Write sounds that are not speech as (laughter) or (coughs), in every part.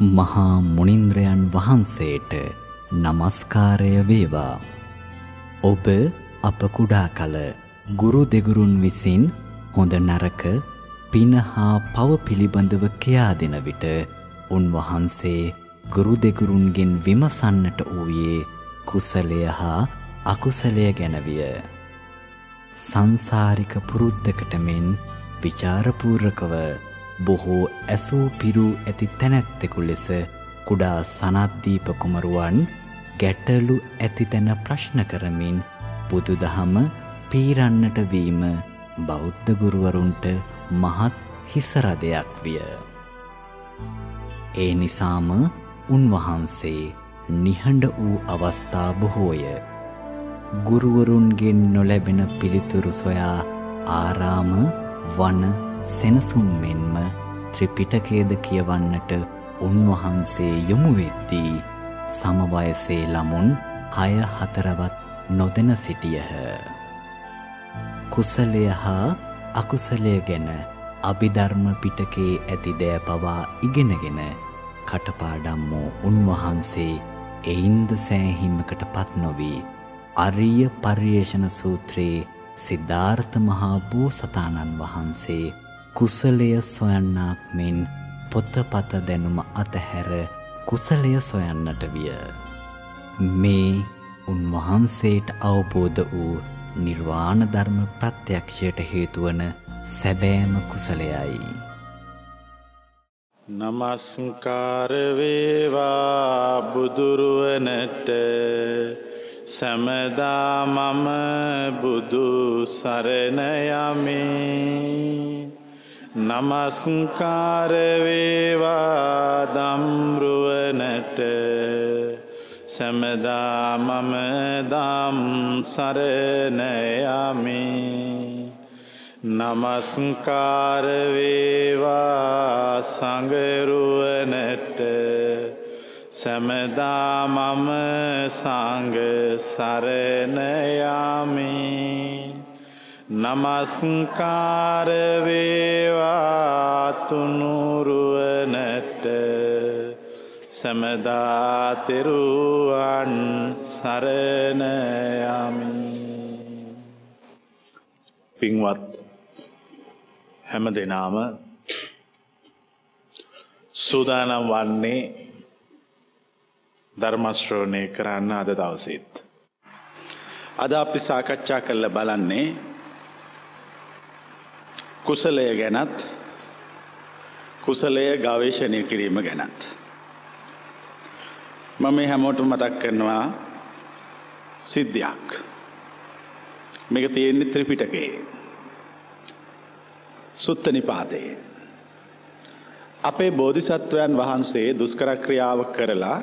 මහා මුනින්ද්‍රයන් වහන්සේට নমස්කාරය වේවා. ඔබ අප කුඩා කල ගුරු දෙගුරුන් විසින් හොඳ නරක පින හා පව පිළිබඳව කියා දෙන විට උන්වහන්සේ ගුරු දෙගුරුන්ගෙන් විමසන්නට වූයේ කුසලය හා අකුසලය ගැනවිය. සංසාරික පුරුද්දකට මෙන් ਵਿਚාරපූර්වකව බොහෝ ඇසූ පිරූ ඇති තැනැත්තෙකු ලෙස කුඩා සනද්දීප කුමරුවන් ගැටලු ඇති තැන ප්‍රශ්න කරමින් බුදුදහම පීරන්නට වීම බෞද්ධ ගුරුවරුන්ට මහත් හිසරදයක් විය. ඒ නිසාම උන්වහන්සේ නිහඬ වූ අවස්ථා බොහෝය. ගුරුවරුන්ගෙන් නොලැබෙන පිළිතුරු සොයා ආරාම වන සෙනසුන් මෙන්ම ත්‍රිපිටකයේද කියවන්නට උන්වහන්සේ යොමු වෙද්දී සමවයසේ ළමුන් හය හතරවත් නොදෙන සිටියහ. කුසලය හා අකුසලය ගැන අභිධර්ම පිටකේ ඇති දෑ පවා ඉගෙනගෙන කටපාඩම් වූ උන්වහන්සේ එයින්ද සෑහිමකට පත් නොවී අරිය පර්යේෂණ සූත්‍රයේ සිද්ධාර්ථ මහා බෝසතාණන් වහන්සේ කුසලය සොයන්නාක් මෙන් පොත්තපත දැනුම අතහැර කුසලය සොයන්නට විය. මේ උන්වහන්සේට අවබෝධ වූ නිර්වාණ ධර්ම ප්‍රත්‍යක්ෂයට හේතුවන සැබෑම කුසලයයි. නමස්කාර වේවා බුදුරුවනට සැමදා මම බුදු සරණ යමි නමස්කාර වේවා දම්රුවනට. සැමදා මම දම් සරණ යමි. නමස්කාර වේවා සංගරුවනට. සැමදා මම සංග සරණ යමි නමස්කාර වේවා තුනුරුවනට සැමදා තෙරුවන් සරණ යමි පින්වත් හැම දෙනාම සූදානම් වන්නේ ධර්මශ්‍රෝණය කරන්න අද දවසෙත්. අද අපි සාකච්ඡා කරල බලන්නේ කුසලය ගැනත් කුසලය ගවේශණය කිරීම ගැනත්. මම මේ හැමෝට මතක් කරනවා සිද්ධියක්. මේක තියෙන්නේ ත්‍රිපිටකයේ. සුත්ත නිපාතයේ. අපේ බෝධිසත්වයන් වහන්සේ දුස්කර ක්‍රියාව කරලා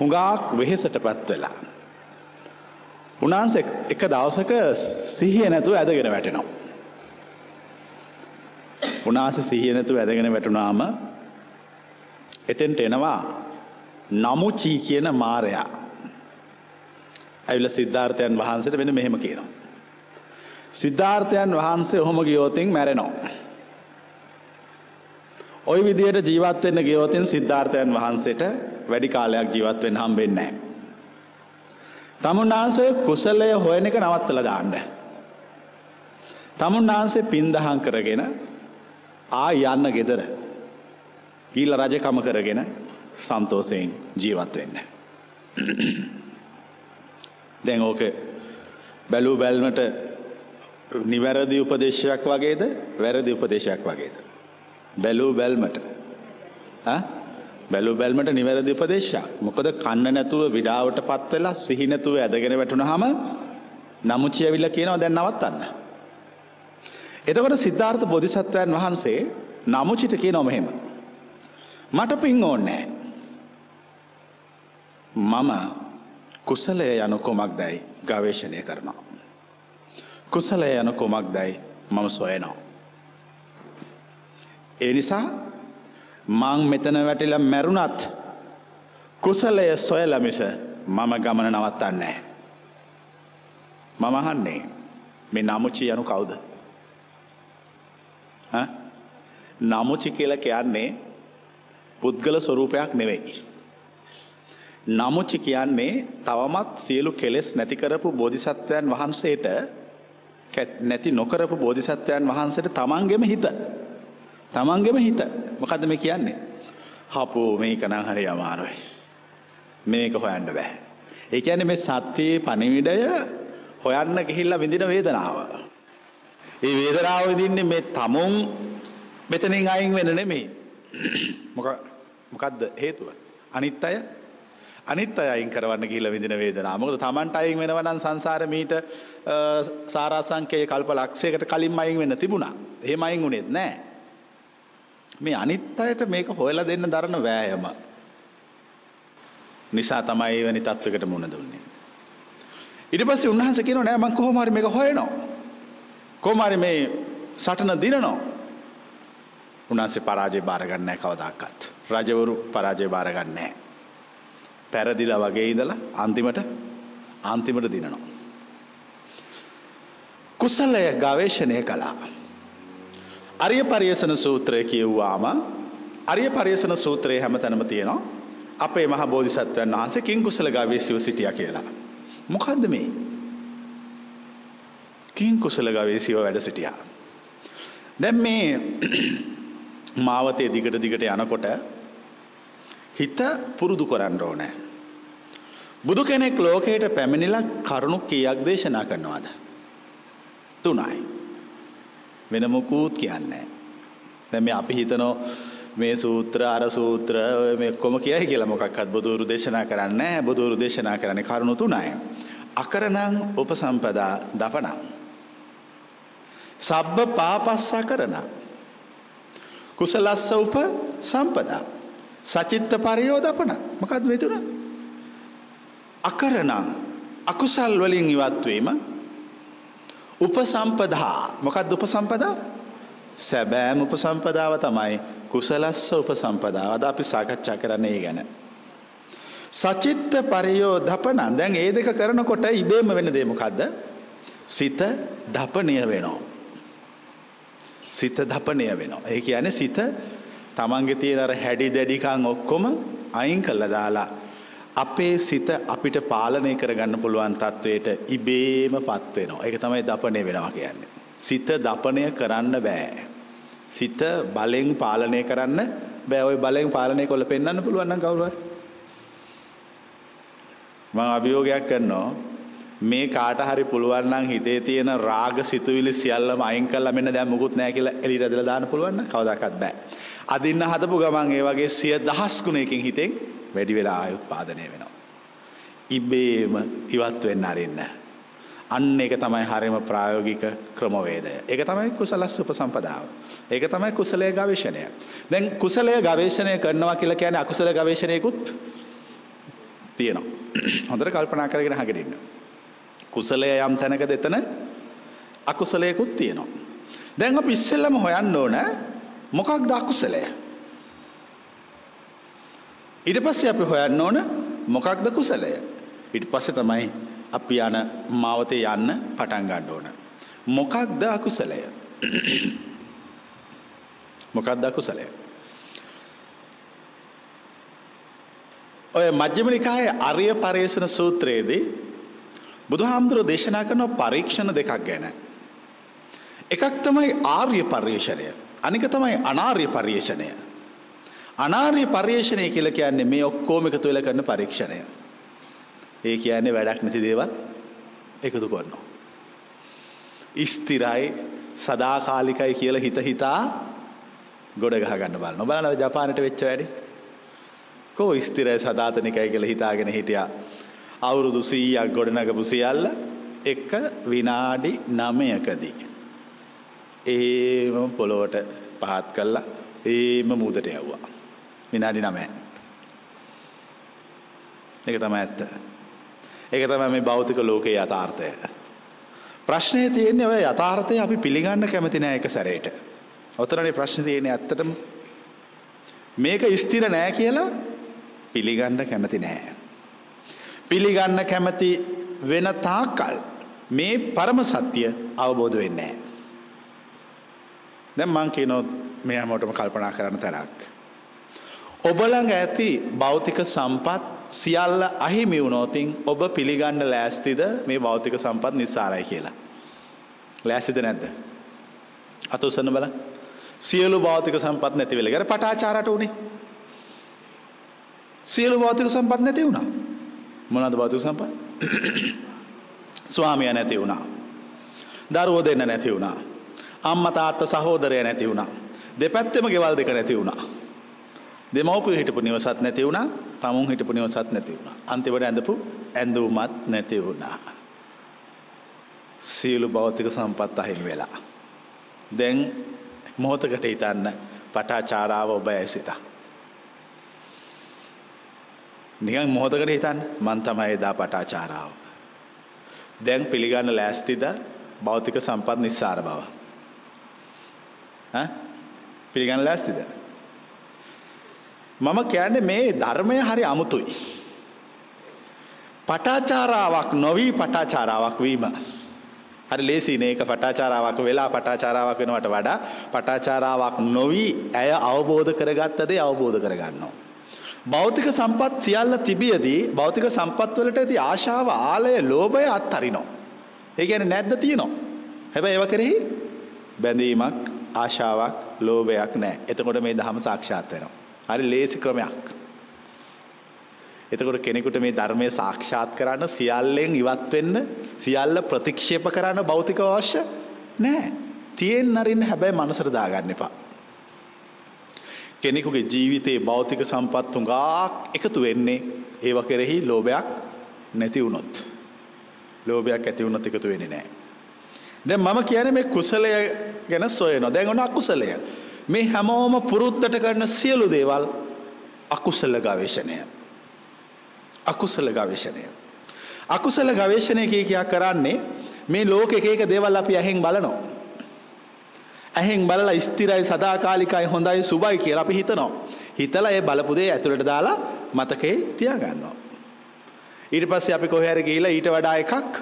හුඟාක් වෙහෙසට පත් වෙලා. උනාන්ස එක දවසක සිහිය නැතුව ඇදගෙන වැටෙනවා. උනාස සිහිය නැතුව ඇදගෙන වැටුනාම එතෙන්ට එනවා නමුචී කියන මාරයා. ඇවිල සිද්ධාර්ථයන් වහන්සට වෙන මෙහෙම කියනවා. සිද්ධාර්ථයන් වහන්සේ ඔහොම ගියෝතින් මැරෙනවා. ඔය විදියට ජීවත්වෙන්න ගියෝතින් සිද්ධාර්ථයන් වහන්සේට වැඩි කාලයක් ජීවත්වෙන් හම්බෙන්නේ. තමුන්නාන්සේ කුසලය හොයන එක නවත්තල දාන්න. තමුන්නාන්සේ පින්දහන් කරගෙන ආ යන්න ගෙදර ඊල රජකම කරගෙන සන්තෝසයෙන් ජීවත් වෙන්න. දැන් ඕක බැලූ බැල්මට නිවැරදි උපදේශයක් වගේද වැරදි උපදේශයක් වගේද. බැලූ බැල්මට බැලු බැල්මට නිවැරදි උපදේශයක් මොකද කන්න නැතුව විඩාවට පත් වෙලා සිහිනැතුව ඇදගෙන වැටුණ හම නමුච්චිය විල්ල කියනවා දැන් නවත්තන්න. එතකොට සිද්ධාර්ථ බොධිසත්වයන් වහන්සේ නමුචිට කිය නොමහෙම. මට පින් ඕන්නෑ. මම කුසලය යනු කොමක් දැයි ගවේශණය කරනවා. කුසලය යන කොමක් දැයි මම සොයනවා. ඒ නිසා මං මෙතන වැටිල මැරුණත් කුසලය සොයලමිස මම ගමන නවත්තන්නේ. මම අහන්නේ මේ නමුචි යනු කවුද. නමුචි කියල කියන්නේ පුද්ගල ස්වරූපයක් නෙවෙයි. නමුච්චි කියන්නේ තවමත් සියලු කෙලෙස් නැති කරපු බෝධිසත්වයන් වහන්සේට නැති නොකරපු බෝධිසත්වයන් වහන්සේට තමන්ගෙම හිත. තමන්ගෙම හිත. මොකද මේ කියන්නේ. හපෝ මේක නම් හරි අමාරුයි. මේක හොයන්න බෑ. ඒ කියන්නේ මේ සත්‍යයේ පණිවිඩය හොයන්න ගිහිල්ලා විඳින වේදනාව. ඒ වේදනාව විඳින්නේ මේ තමුන් මෙතනින් අයින් වෙන නෙමෙයි. මොක මොකද්ද හේතුව? අනිත් අය අනිත් අය අයින් කරවන්න ගිහිල්ලා විඳින වේදනාව. මොකද Tamanට අයින් වෙනවා නම් සංසාරේ මීට සාරාංශකයේ කල්ප ලක්ෂයකට කලින් අයින් වෙන්න තිබුණා. එහෙම අයින් වුණෙත් නැහැ. මේ අනිත් අයට මේක හොයලා දෙන්න දරන වෑයම. නිසා තමයි එවැනි තත්වයකට මුහුණ දුන්නේ. ඊට පස්සේ උන්වහන්සේ කියනවා නෑ මං කොහොම හරි මේක හොයනවා. කොහොම හරි මේ සටන දිනනවා. උන්වහන්සේ පරාජය බාර ගන්න නැහැ කවදාකවත්. රජවරු පරාජය බාර ගන්න නැහැ. පැරදිලා වගේ ඉඳලා අන්තිමට අන්තිමට දිනනවා. කුසලය ගවේෂණය කළා. අරිය පරියසන සූත්‍රය කියව්වාම අරිය පරියසන සූත්‍රයේ හැමතැනම තියෙනවා අපේ මහ බෝධිසත්වයන් වහන්සේ කිං කුසල ගවේෂිව සිටියා කියලා. මොකද්ද මේ? කිං කුසල ගවේෂිව වැඩ සිටියා. දැන් මේ (clears throat) මාවතේ දිගට දිගට යනකොට හිත පුරුදු කරන්න ඕනේ. බුදු කෙනෙක් ලෝකයට පැමිණිලා කරුණු කීයක් දේශනා කරනවාද? තුනයි. වෙන මොකුත් කියන්නේ දැන් මේ අපි හිතනෝ මේ සූත්‍ර අර සූත්‍ර මේ කොම කියයි කියලා මොකක්වත් බුදුරු දේශනා කරන්නේ නැහැ. බුදුරු දේශනා කරන්නේ කරුණු තුනයි. අකරණං උපසම්පදා දපණං. සබ්බ පාපස්ස කරණං. කුසලස්ස උප සම්පදා. සචිත්ත පරියෝදපන මොකක්ද මේ තුන? අකරණං අකුසල් වලින් ඉවත් වීම උපසම්පදා මොකක්ද උපසම්පදා? සැබෑම උපසම්පදාව තමයි කුසලස්ස උපසම්පදාව. අද අපි සාකච්ඡා කරන්නේ ඒ ගැන. සචිත්ත පරියෝධපන දැන් ඒ දෙක කරනකොට ඉබේම වෙන දේ මොකද්ද? සිත දපණය වෙනවා. සිත දපණය වෙනවා. ඒ කියන්නේ සිත තමන්ගේ තියෙන අර හැඩි දැඩිකම් ඔක්කොම අයින් කළා දාලා අපේ සිත අපිට පාලනය කරගන්න පුළුවන් තත්වයට ඉබේම පත් වෙනවා. ඒක තමයි දපණය වෙනවා කියන්නේ. සිත දපණය කරන්න බෑ. සිත බලෙන් පාලනය කරන්න බෑ. ওই බලෙන් පාලනය කොල්ල පෙන්වන්න පුළුවන් නම් කවුරු හරි. මම අභියෝගයක් කරනවා මේ කාට හරි පුළුවන් නම් හිතේ තියෙන රාග සිතුවිලි සියල්ලම අයින් කරලා මෙන්න දැන් මුකුත් නැහැ කියලා එළියට ඇදලා දාන්න පුළුවන් නම් කවදාකවත් බෑ. අදින්න හදපු ගමන් ඒ වගේ සිය දහස් ගුණයකින් හිතෙන් වැඩි වෙලා ආය උත්පාදනය වෙනවා. ඉබේම ඉවත් වෙන්න අරින්න. අන්න ඒක තමයි හරිම ප්‍රායෝගික ක්‍රමවේදය. ඒක තමයි කුසලස් උපසම්පදාව. ඒක තමයි කුසලයේ ගවේෂණය. දැන් කුසලයේ ගවේෂණය කරනවා කියලා කියන්නේ අකුසල ගවේෂණයකුත් තියෙනවා. හොඳට කල්පනා කරගෙන අහගෙන ඉන්න. කුසලය යම් තැනකද එතන අකුසලයකුත් තියෙනවා. දැන් අපි ඉස්සෙල්ලම හොයන්න ඕන මොකක්ද අකුසලය? ඊට පස්සේ අපි හොයන්න ඕන මොකක්ද කුසලය? ඊට පස්සේ තමයි අපි යන මාවතේ යන්න පටන් ගන්න ඕන. මොකක්ද අකුසලය? (coughs) මොකක්ද අකුසලය? ඔය මජ්ක්‍ධිම නිකායේ අරිය පරේෂණ සූත්‍රයේදී බුදුහාමුදුරුවෝ දේශනා කරන පරීක්ෂණ දෙකක් ගැන. එකක් තමයි ආර්ය පර්යේෂණය. අනික තමයි අනාර්ය පර්යේෂණය. අනාර්ය පර්යේෂණය කියලා කියන්නේ මේ ඔක්කොම එකතු වෙලා කරන පරීක්ෂණය. ඒ කියන්නේ වැඩක් නැති දේවල් එකතු කරනවා. ස්ථිරයි සදාකාලිකයි කියලා හිත හිතා ගොඩ ගහ ගන්න බලනවා. බලන්න ජපානට වෙච්ච වැඩේ. කෝ ස්ථිරයි සදාතනිකයි කියලා හිතාගෙන හිටියා. අවුරුදු 100ක් ගොඩනගපු සියල්ල එක විනාඩි 9කදී ඒම පොළොවට පහත් කළා. ඒම මුදට යවුවා. විනාඩි 9 ඒක තමයි ඇත්ත. ඒක තමයි මේ භෞතික ලෝකයේ යථාර්ථය. ප්‍රශ්නේ තියෙන්නේ ඔය යථාර්ථය අපි පිළිගන්න කැමති නෑ එක සැරේට. ඔතනනේ ප්‍රශ්නේ තියෙන්නේ ඇත්තටම. මේක ස්ථිර නෑ කියලා පිළිගන්න කැමති නෑ. පිළිගන්න කැමති වෙන තාක්කල් මේ පරම සත්‍ය අවබෝධ වෙන්නේ නැහැ. දැන් මං කියනොත් මේ හැමෝටම කල්පනා කරන්න තැනක්. ඔබළඟ ඇති භෞතික සම්පත් සියල්ල අහිමි වුණෝතින් ඔබ පිළිගන්න ලෑස්තිද මේ භෞතික සම්පත් නිස්සාරයි කියලා. ලෑසිද නැද්ද. අත උසන්න බල සියලු භෞතික සම්පත් නැති වෙලගර පටාචාරට වුණේ. සියලු භෞතික සම්පත් නැති වුණා. මොනද භෞතික සම්පත් ස්වාමිය නැති වුණා. දරුවෝ දෙන්න නැති වුණා. අම්ම තාත්ත සහෝදරය නැති වුණා. දෙපැත්තෙම ගෙවල් දෙක නැති වුණා. දෙමව්පිය හිටපු නිවසත් නැති වුණා. තමුන් හිටපු නිවසත් නැති වුණා. අන්තිමට ඇඳපු ඇඳුමත් නැති වුණා. සියලු භෞතික සම්පත් අහිමි වෙලා. දැන් මොහොතකට හිතන්න පටාචාරාව ඔබ ඇසිතා. නිකන් මොහොතකට හිතන්න මන් තමයි එදා පටාචාරාව. දැන් පිළිගන්න ලෑස්තිද භෞතික සම්පත් නිස්සාර බව. පිළිගන්න ලෑස්තිද. මම කියන්නේ මේ ධර්මය හරි අමුතුයි. පටාචාරාවක් නොවී පටාචාරාවක් වීම. හරි ලේසි නේක පටාචාරාවක් වෙලා පටාචාරාවක් වෙනවට වඩා පටාචාරාවක් නොවී ඇය අවබෝධ කරගත්ත දේ අවබෝධ කරගන්නවා. භෞතික සම්පත් සියල්ල තිබියදී භෞතික සම්පත් වලට ඇති ආශාව ආලය ලෝභය අත්හරිනවා. ඒ කියන්නේ නැද්ද තියෙනවා. හැබැයි ඒව කෙරෙහි බැඳීමක් ආශාවක් ලෝභයක් නැහැ. එතකොට මේ ධහම සාක්ෂාත් වෙනවා. හරි ලේසි ක්‍රමයක්. එතකොට කෙනෙකුට මේ ධර්මය සාක්ෂාත් කරන්න සියල්ලෙන් ඉවත් වෙන්න සියල්ල ප්‍රතික්ෂේප කරන්න භෞතික අවශ්‍ය නෑ. තියෙන් අරින්න හැබැයි මනසට දාගන්න එපා. කෙනෙකුගේ ජීවිතයේ භෞතික සම්පත් හුඟාක් එකතු වෙන්නේ ඒව කෙරෙහි ලෝභයක් නැති වුණොත්. ලෝභයක් ඇති වුණොත් එකතු වෙන්නේ නෑ. දැන් මම කියන්නේ මේ කුසලය ගැන සොයනවා. දැන් ඔන්න අකුසලය. මේ හැමෝම පුරුද්දට කරන සියලු දේවල් අකුසල ගවේෂණය. අකුසල ගවේෂණය. අකුසල ගවේෂණය කිය කියා කරන්නේ මේ ලෝක එක එක දේවල් අපි ඇහෙන් බලනවා. ඇහෙන් බලලා ස්ථිරයි සදාකාලිකයි හොඳයි සුබයි කියලා අපි හිතනවා. හිතලා ඒ බලපු දේ ඇතුළට දාලා මතකේ තියාගන්නවා. ඊට පස්සේ අපි කොහේ හරි ගිහිල්ලා ඊට වඩා එකක්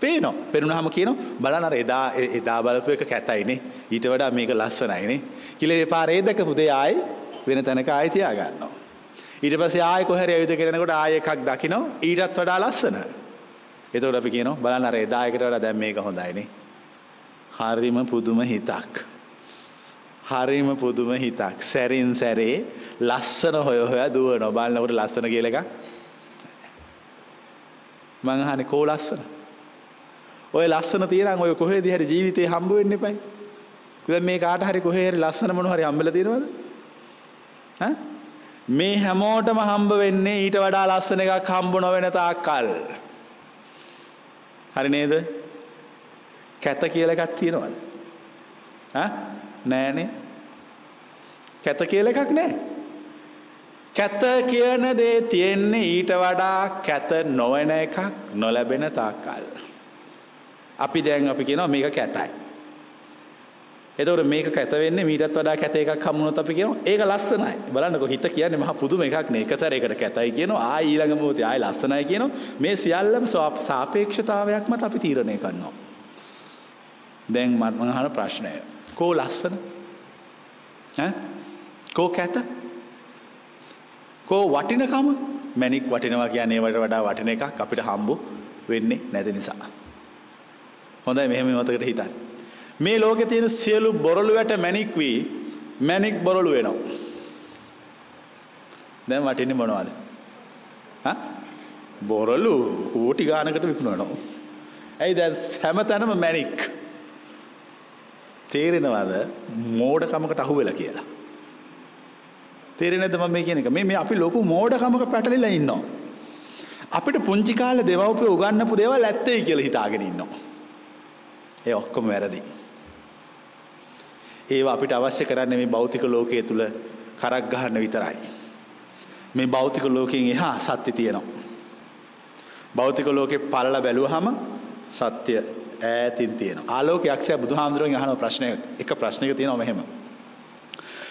පේනවා. පෙනුනහම කියනවා බලන්න අර එදා එදා බලපු එක කැතයිනේ. ඊට වඩා මේක ලස්සනයිනේ. කියලා ඒ පාරේ දැකපු දේ ආයි වෙන තැනක ආයි තියාගන්නවා. ඊට පස්සේ ආයෙ කොහරි ඇවිද කරනකොට ආයෙ එකක් දකින්න ඊටත් වඩා ලස්සන. එතකොට අපි කියනවා බලන්න අර එදා එකට වඩා දැන් මේක හොඳයිනේ. හරිම පුදුම හිතක්. හරිම පුදුම හිතක්. සැරින් සැරේ ලස්සන හොය හොයා දුවනවා. බලනකොට ලස්සන කියලා එකක්. මං අහන්නේ කෝ ලස්සන? ඔය ලස්සන තියනම් ඔය කොහෙද හරි ජීවිතේ හම්බ වෙන්න එපයි. දැන් මේ කාට හරි කොහේ හරි ලස්සන මොන හරි හම්බෙලා තියෙනවද? ඈ මේ හැමෝටම හම්බ වෙන්නේ ඊට වඩා ලස්සන එකක් හම්බ නොවෙන තාක්කල්. හරි නේද? කැත කියලා එකක් තියෙනවද? ඈ නෑනේ. කැත කියලා එකක් නෑ. කැත කියන දේ තියෙන්නේ ඊට වඩා කැත නොවන එකක් නොලැබෙන තාක්කල්. අපි දැන් අපි කියනවා මේක කැතයි. එතකොට මේක කැත වෙන්නේ මීටත් වඩා කැත එකක් හම්බුනොත් අපි කියනවා ඒක ලස්සනයි. බලන්නකො හිත කියන්නේ මහා පුදුම එකක් නේ. එක සැරයකට කැතයි කියනවා ආයි ඊළඟ මොහොතේ ආයි ලස්සනයි කියනවා. මේ සියල්ලම සාපේක්ෂතාවයක් මත අපි තීරණය කරනවා. දැන් මම අහන ප්‍රශ්නය. කෝ ලස්සන? ඈ? කෝ කැත? කෝ වටිනකම? මැණික් වටිනවා කියන්නේ ඒවට වඩා වටින එකක් අපිට හම්බු වෙන්නේ නැති නිසා. හොඳයි මෙහෙම මතකට හිතන්න. මේ ලෝකෙ තියෙන සියලු බොරළු වැට මැණික් වී මැණික් බොරළු වෙනවා. දැන් වටින්නේ මොනවද? හා? බොරළු කෝටි ගානකට විකුණනවා. ඇයි දැන් හැමතැනම මැණික්. තේරෙනවද මෝඩකමකට අහු වෙලා කියලා? තේරෙන්නේ නැද්ද මම මේ කියන එක? මේ මේ අපි ලොකු මෝඩකමක පැටලිලා ඉන්නවා. අපිට පුංචි කාලේ දෙවව්පිය උගන්වපු දේවල් ඇත්තයි කියලා හිතාගෙන ඉන්නවා. ඒ ඔක්කොම වැරදි. ඒවා අපිට අවශ්‍ය කරන්නේ මේ භෞතික ලෝකයේ තුල කරක් ගහන්න විතරයි. මේ භෞතික ලෝකයෙන් එහා සත්‍ය තියෙනවා. භෞතික ලෝකේ පල්ලා බැලුවහම සත්‍ය ඈතින් තියෙනවා. ආලෝක යක්ෂයා බුදුහාමුදුරුවන්ගෙන් අහන ප්‍රශ්නය එක ප්‍රශ්නයක තියෙනවා මෙහෙම.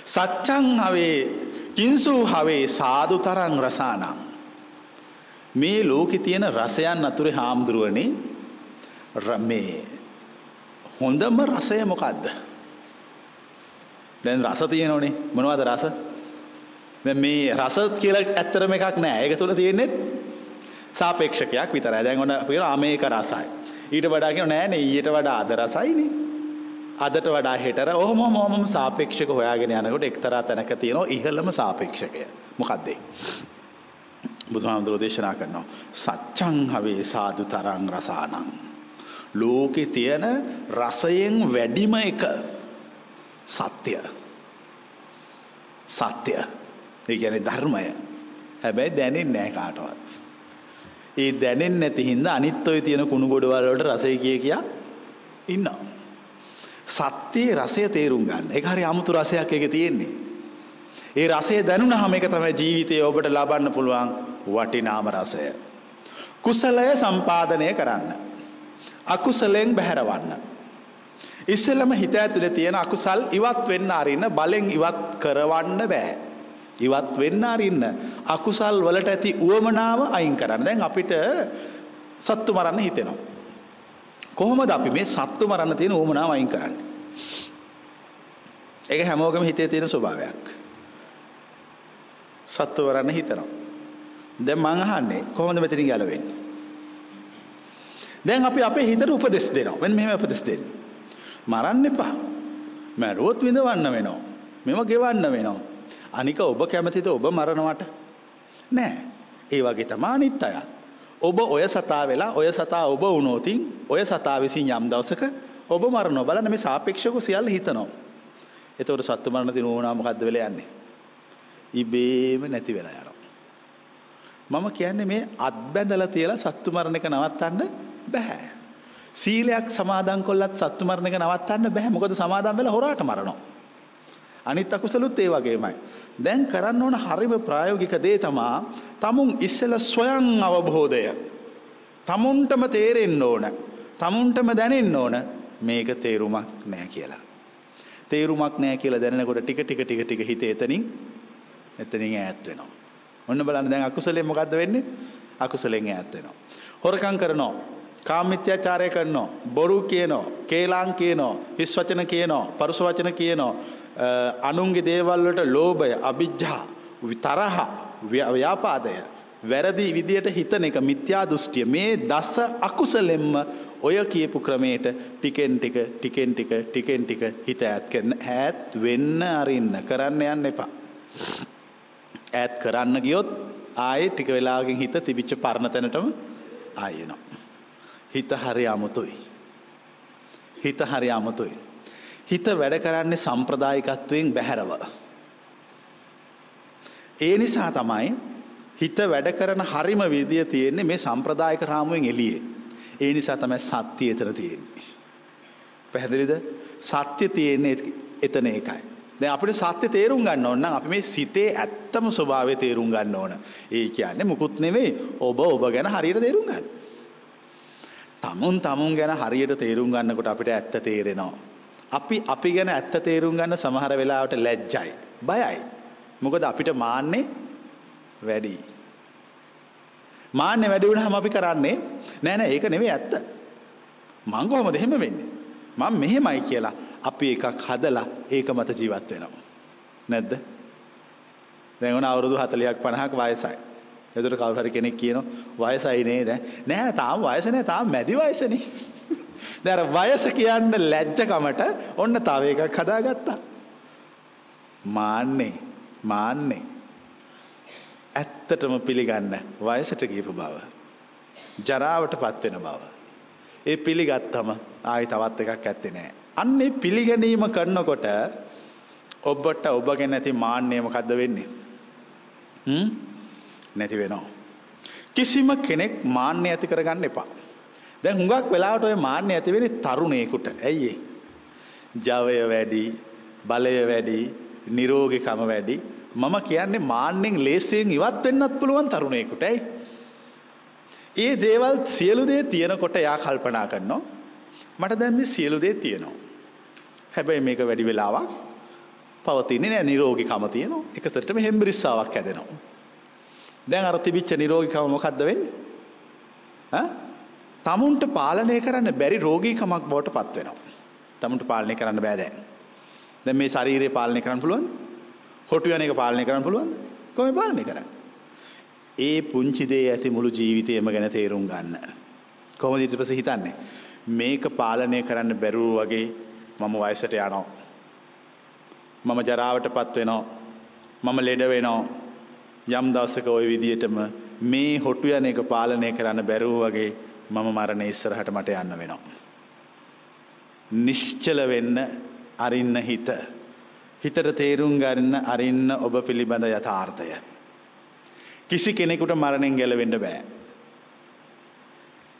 සච්ඡං හවේ කිංසු හවේ සාදු තරං රසානං මේ ලෝකේ තියෙන රසයන් අතුරේ හාමුදුරුවනේ මේ හොඳම රසය මොකද්ද? දැන් රස තියෙනවනේ මොනවද රස? දැන් මේ රස කියලා ඇත්තරම එකක් නෑ. ඒක තුල තියෙන්නේ සාපේක්ෂකයක් විතරයි. දැන් ඔන්න අපි කියනවා මේක රසයි. ඊට වඩා කියනවා නෑනේ ඊට වඩා අද රසයිනේ. අදට වඩා හෙටර ඔහොම ඔහොම සාපේක්ෂක හොයාගෙන යනකොට එක්තරා තැනක තියෙනවා ඉහළම සාපේක්ෂකය. මොකක්ද ඒ? බුදුහාමුදුරෝ දේශනා කරනවා සච්ඡං හවේ සාදු තරං රසානං ලෝකේ තියෙන රසයෙන් වැඩිම එක සත්‍ය සත්‍ය ඒ කියන්නේ ධර්මය හැබැයි දැනෙන්නේ නැහැ කාටවත් ඒ දැනෙන්නේ නැති හින්දා අනිත් ඔය තියෙන කුණු ගොඩවල් වලට රසය කිය කියා ඉන්නවා සත්‍යයේ රසය තේරුම් ගන්න ඒක හරි අමුතු රසයක් ඒකේ තියෙන්නේ ඒ රසය දැනුණාම ඒක තමයි ජීවිතයේ ඔබට ලබන්න පුළුවන් වටිනාම රසය. කුසලය සම්පාදනය කරන්න. අකුසලයෙන් බැහැරවන්න. ඉස්සෙල්ලම හිත ඇතුලේ තියෙන අකුසල් ඉවත් වෙන්න අරින්න බලෙන් ඉවත් කරවන්න බෑ. ඉවත් වෙන්න අරින්න අකුසල් වලට ඇති උවමනාව අයින් කරන්න. දැන් අපිට සත්තු මරන්න හිතෙනවා. කොහොමද අපි මේ සත්තු මරන්න තියෙන උවමනාව අයින් කරන්නේ? ඒක හැමෝගම හිතේ තියෙන ස්වභාවයක්. සත්තු මරන්න හිතනවා. දැන් මං අහන්නේ කොහොමද මෙතනින් ගැලවෙන්නේ? දැන් අපි අපේ හිතට උපදෙස් දෙනවා. මෙන්න මෙහෙම උපදෙස් දෙන්නේ. මරන්න එපා. මැරුවොත් විඳවන්න වෙනවා. මෙව ගෙවන්න වෙනවා. අනික ඔබ කැමතිද ඔබ මරණවට? නෑ. ඒ වගේ තමයි අනිත් අයත්. ඔබ ඔය සතා වෙලා ඔය සතා ඔබ වුණොතින් ඔය සතා විසින් යම් දවසක ඔබ මරනවා. බලන්න මේ සාපේක්ෂව සියල්ල හිතනවා. එතකොට සත්තු මරණ දින වුණා මොකද්ද වෙලා යන්නේ? ඉබේම නැති වෙලා යනවා. මම කියන්නේ මේ අත් බැඳලා තියලා සත්තු මරණ එක නවත්තන්න බෑ. සීලයක් සමාදන් කොල්ලත් සත්තු මරණ එක නවත්තන්න බෑ. මොකද සමාදන් වෙලා හොරාට මරනවා. අනිත් අකුසලුත් ඒ වගේමයි. දැන් කරන්න ඕන හරිම ප්‍රායෝගික දේ තමා තමුන් ඉස්සෙල්ලා ස්වයං අවබෝධය. තමුන්ටම තේරෙන්න ඕන. තමුන්ටම දැනෙන්න ඕන මේක තේරුමක් නෑ කියලා. තේරුමක් නෑ කියලා දැනෙනකොට ටික ටික ටික ටික හිත එතනින් එතනින් ඈත් වෙනවා. ඔන්න බලන්න දැන් අකුසලයෙන් මොකද්ද වෙන්නේ? අකුසලෙන් ඈත් වෙනවා. හොරකම් කරනවා. කාමිත්‍යාචාරය කරනවා. බොරු කියනවා. කේලාම් කියනවා. හිස් වචන කියනවා. පරුස වචන කියනවා. අනුන්ගේ දේවල් වලට ලෝභය, අභිජ්ජා, තරහ, ව්‍යාපාදය, වැරදි විදියට හිතන එක මිත්‍යා දෘෂ්ටිය මේ දස අකුසලෙන්ම ඔය කියපු ක්‍රමයට ටිකෙන් ටික ටිකෙන් ටික ටිකෙන් ටික හිත ඈත් කරන ඈත් වෙන්න අරින්න කරන්න යන්න එපා. ඈත් කරන්න ගියොත් ආයේ ටික වෙලාවකින් හිත තිබිච්ච පරණ තැනටම ආයෙ එනවා. හිත හරි අමුතුයි. හිත හරි අමුතුයි. හිත වැඩ කරන්නේ සම්ප්‍රදායිකත්වයෙන් බැහැරව. ඒ නිසා තමයි හිත වැඩ කරන හරිම විදිය තියෙන්නේ මේ සම්ප්‍රදායික රාමුවෙන් එළියේ. ඒ නිසා තමයි සත්‍ය එතන තියෙන්නේ. පැහැදිලිද? සත්‍ය තියෙන්නේ එතන ඒකයි. දැන් අපිට සත්‍ය තේරුම් ගන්න ඕන නම් අපි මේ සිතේ ඇත්තම ස්වභාවය තේරුම් ගන්න ඕන. ඒ කියන්නේ මුකුත් නෙවෙයි ඔබ ඔබ ගැන හරියට තේරුම් ගන්න. තමුන් තමුන් ගැන හරියට තේරුම් ගන්නකොට අපිට ඇත්ත තේරෙනවා. අපි අපි ගැන ඇත්ත තේරුම් ගන්න සමහර වෙලාවට ලැජ්ජයි, බයයි. මොකද අපිට මාන්නේ වැඩි. මාන්නේ වැඩි වුණාම අපි කරන්නේ නෑ නෑ ඒක නෙවෙයි ඇත්ත. මං කොහොමද එහෙම වෙන්නේ? මම මෙහෙමයි කියලා අපි එකක් හදලා ඒක මත ජීවත් වෙනවා. නැද්ද? දැන් උන අවුරුදු 40ක් 50ක් වයසයි. එතකොට කවුරු හරි කෙනෙක් කියනවා වයසයි නේද? නෑ තාම වයස නෑ තාම මැදි වයසනේ. දැන් වයස කියන්න ලැජ්ජකමට ඔන්න තව එකක් හදාගත්තා. මාන්නේ මාන්නේ ඇත්තටම පිළිගන්න වයසට ගියපු බව. ජරාවටපත් වෙන බව. ඒ පිළිගත්තම ආයි තවත් එකක් ඇත්තේ නෑ. අන්නේ පිළිගැනීම කරනකොට ඔබට ඔබ ගැන ඇති මාන්නය මොකද්ද වෙන්නේ? හ්ම්? නැති වෙනවා. කිසිම කෙනෙක් මාන්නය ඇති කරගන්න එපා. දැන් හුඟක් වෙලාවට ඔය මාන්නය ඇති වෙන්නේ තරුණයෙකුට. ඇයි ඒ? ජවය වැඩි, බලය වැඩි, නිරෝගීකම වැඩි. මම කියන්නේ මාන්නෙන් ලේසියෙන් ඉවත් වෙන්නත් පුළුවන් තරුණයෙකුට. ඇයි? ඒ දේවල් සියලු දේ තියෙනකොට එයා කල්පනා කරනවා මට දැන් මේ සියලු දේ තියෙනවා. හැබැයි මේක වැඩි වෙලාවක් පවතින්නේ නෑ නිරෝගීකම තියෙනවා. එක සැරේටම හෙම්බිරිස්සාවක් හැදෙනවා. දැන් අර තිබිච්ච නිරෝගීකම මොකද්ද වෙන්නේ? ඈ? තමුන්ට පාලනය කරන්න බැරි රෝගීකමක් බවට පත් වෙනවා. තමුන්ට පාලනය කරන්න බෑ දැන්. දැන් මේ ශරීරය පාලනය කරන්න පුළුවන්ද? හොටු යන එක පාලනය කරන්න පුළුවන්ද? කොම පාලනය කරන්න. ඒ පුංචිදේ ඇති මුළු ජීවිතයම ගැන තේරුම් ගන්න. කොම දිටිපස හිතන්නේ. මේක පාලනය කරන්න බැරුව වගේ මම වයසට යනෝ. මම ජරාවට පත් වෙනෝ. මම ලෙඩ වෙනෝ. යම් දවසක ඔය විදියටම මේ හොටු යන එක පාලනය කරන්න බැරුව වගේ මම මරණ ඉස්සරහට මට යන්න වෙනවා. නිශ්චල වෙන්න අරින්න හිත. හිතට තේරුම් ගන්න අරින්න ඔබ පිළිබඳ යථාර්ථය. කිසි කෙනෙකුට මරණෙන් ගැලවෙන්න බෑ.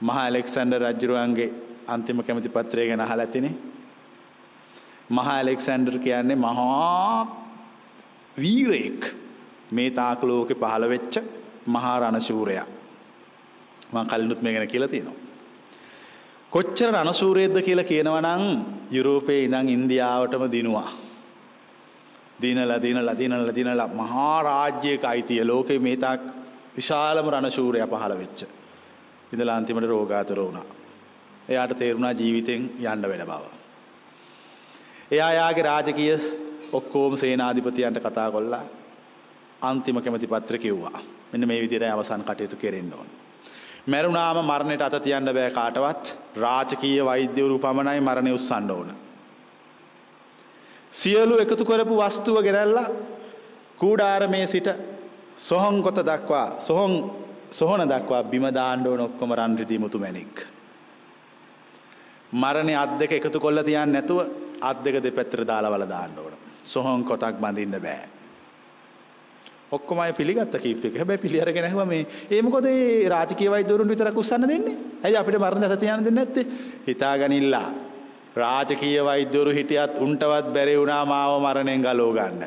මහා ඇලෙක්සන්ඩර් රජ්ජුරුවන්ගේ අන්තිම කැමති පත්‍රය ගැන අහලා ඇතිනේ. මහා ඇලෙක්සැන්ඩර් කියන්නේ මහා වීරයෙක් මේ තාක් ලෝකෙ පහළ වෙච්ච මහා රණශූරයා. මම කලිනුත් මේ ගැන කියලා තියෙනවා. කොච්චර රණශූරයේද්ද කියලා කියනවනම් යුරෝපයේ ඉඳන් ඉන්දියාවටම දිනුවා. දිනලා දිනලා දිනලා දිනලා මහා රාජ්‍යයක අයිතිය ලෝකේ මේ තාක් විශාලම රණශූරයා පහළ වෙච්ච. ඉඳලා අන්තිමට රෝගාතුර වුණා. එයාට තේරුණා ජීවිතෙන් යන්න වෙන බව. එයා යාගේ රාජකීය ඔක්කොම සේනාධිපතියන්ට කතා කොල්ලා අන්තිම කැමති පත්‍ර කිව්වා. මෙන්න මේ විදිහට අවසන් කටයුතු කෙරෙන්න ඕන. මැරුණාම මරණයට අත තියන්න බෑ කාටවත් රාජකීය වෛද්‍යවරු පමණයි මරණය උස්සන්න ඕන. සියලු එකතු කරපු වස්තුව ගෙනල්ලා කූඩාරමේ සිට සොහොන් කොත දක්වා සොහොන් සොහොන දක්වා බිම දාන්න ඕන ඔක්කොම රන් රිදී මුතු මැණික්. මරණේ අත් දෙක එකතු කොල්ල තියන්නේ නැතුව අත් දෙක දෙපැත්තට දාලා වල දාන්න ඕන. සොහොන් කොටක් බඳින්න බෑ. ඔක්කොම අය පිළිගත්ත කීප එක. හැබැයි පිළි අරගෙන ඇහුවා මේ ඒ මොකද ඒ රාජකීය වෛද්‍යවරුන්ට විතරක් උස්සන්න දෙන්නේ? ඇයි අපිට මරණ දැස තියන්න දෙන්නේ නැත්තේ? හිතාගනිල්ලා. රාජකීය වෛද්‍යවරු හිටියත් උන්ටවත් බැරි වුණා මාව මරණයෙන් ගලව ගන්න.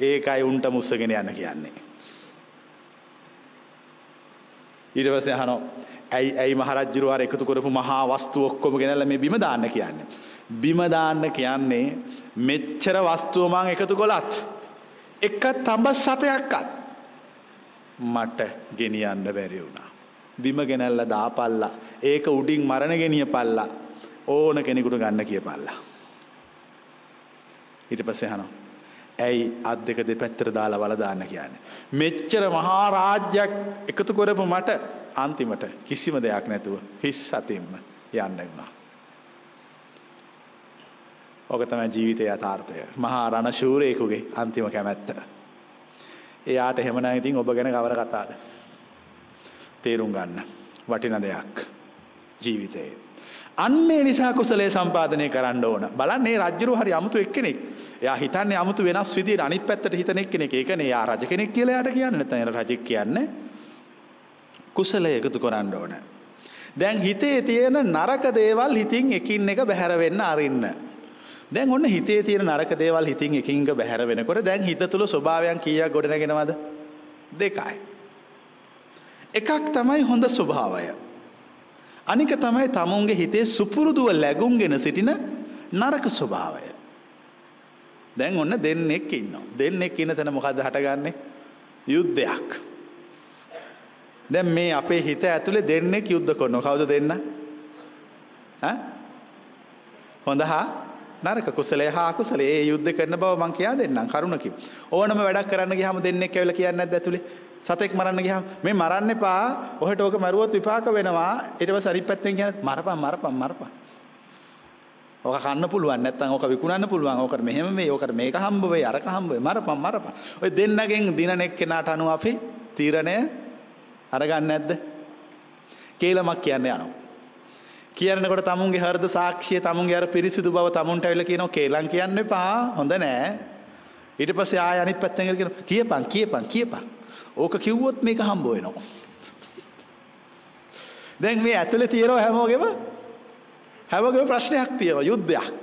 ඒකයි උන්ට මුස්සගෙන යන්න කියන්නේ. ඊට පස්සේ අහනවා ඇයි ඇයි මහරජුරු අර එකතු කරපු මහා වස්තු ඔක්කොම ගෙනල්ලා මේ බිම දාන්න කියන්නේ. බිම දාන්න කියන්නේ මෙච්චර වස්තුව මං එකතු කළත් එක තඹ සතයක්වත් මට ගෙනියන්න බැරි වුණා. බිම ගෙනල්ලා දාපල්ලා. ඒක උඩින් මරණ ගෙනියපල්ලා. ඕන කෙනෙකුට ගන්න කියපල්ලා. ඊට පස්සේ අහනවා. ඇයි අත් දෙක දෙපැත්තට දාලා වල දාන්න කියන්නේ. මෙච්චර මහා රාජ්‍යයක් එකතු කරපු මට අන්තිමට කිසිම දෙයක් නැතුව හිස් අතින්ම යන්න වුණා. ඕක තමයි ජීවිතයේ යථාර්ථය. මහා රණ ශූරයෙකුගේ අන්තිම කැමැත්ත. එයාට එහෙම නම් ඉතින් ඔබ ගැන කවර කතාවද? තේරුම් ගන්න. වටින දෙයක් ජීවිතේ. අන්නේ නිසා කුසලයේ සම්පාදනය කරන්න ඕන. බලන්න මේ රජ්ජුරු හරි අමුතු එක්කෙනෙක්. එයා හිතන්නේ අමුතු වෙනස් විදියට අනිත් පැත්තට හිතන එක්කෙනෙක්. ඒකනේ එයා රජ කෙනෙක් කියලා එයාට කියන්නේ. නැත්නම් රජෙක් කියන්නේ කුසලය එකතු කරන්න ඕන. දැන් හිතේ තියෙන නරක දේවල් හිතින් එකින් එක බැහැර වෙන්න අරින්න. දැන් ඔන්න හිතේ තියෙන නරක දේවල් හිතින් එකින් එක බැහැර වෙනකොට දැන් හිත තුල ස්වභාවයන් කීයක් ගොඩනගෙනවද? දෙකයි. එකක් තමයි හොඳ ස්වභාවය. අනික තමයි තමුන්ගේ හිතේ සුපුරුදුව läගුම්ගෙන සිටින නරක ස්වභාවය. දැන් ඔන්න දෙන්නෙක් ඉන්නවා. දෙන්නෙක් ඉන්න තැන මොකද්ද හටගන්නේ? යුද්ධයක්. දැන් මේ අපේ හිත ඇතුලේ දෙන්නෙක් යුද්ධ කරනවා. කවුද දෙන්න? ඈ? හොඳ හා නරක කුසලයේ හා අකුසලයේ ඒ යුද්ධ කරන බව මං කියා දෙන්නම් කරුණකින්. ඕනම වැඩක් කරන්න ගියාම දෙන්නෙක් ඇවිල්ලා කියන්නේ නැද්ද ඇතුලේ? සතෙක් මරන්න ගියාම මේ මරන්න එපා. ඔහෙට ඕක මරුවොත් විපාක වෙනවා. ඊට පස්සේ අනිත් පැත්තෙන් කියන්නේ මරපන් මරපන් මරපන්. ඕක කන්න පුළුවන් නැත්නම් ඕක විකුණන්න පුළුවන්. ඕකට මෙහෙම මේ ඕකට මේක හම්බ වෙයි අරක හම්බ වෙයි මරපන් මරපන්. ඔය දෙන්නගෙන් දිනන එක්කෙනාට අනුව අපි තීරණය අරගන්න නැද්ද? කේලමක් කියන්නේ යනවා. කියනකොට තමුන්ගේ හෘද සාක්ෂිය තමුන්ගේ අර පිරිසිදු බව තමුන්ට ඇවිල්ලා කියනවා කේලම් කියන්න එපා. හොඳ නෑ. ඊට පස්සේ ආය අනිත් පැත්තෙන් කියනවා කියපන් කියපන් කියපන්. ඕක කිව්වොත් මේක හම්බ වෙනවා. දැන් මේ ඇතුලේ තියෙනවා හැමෝගෙම හැමෝගෙම ප්‍රශ්නයක් තියෙනවා යුද්ධයක්.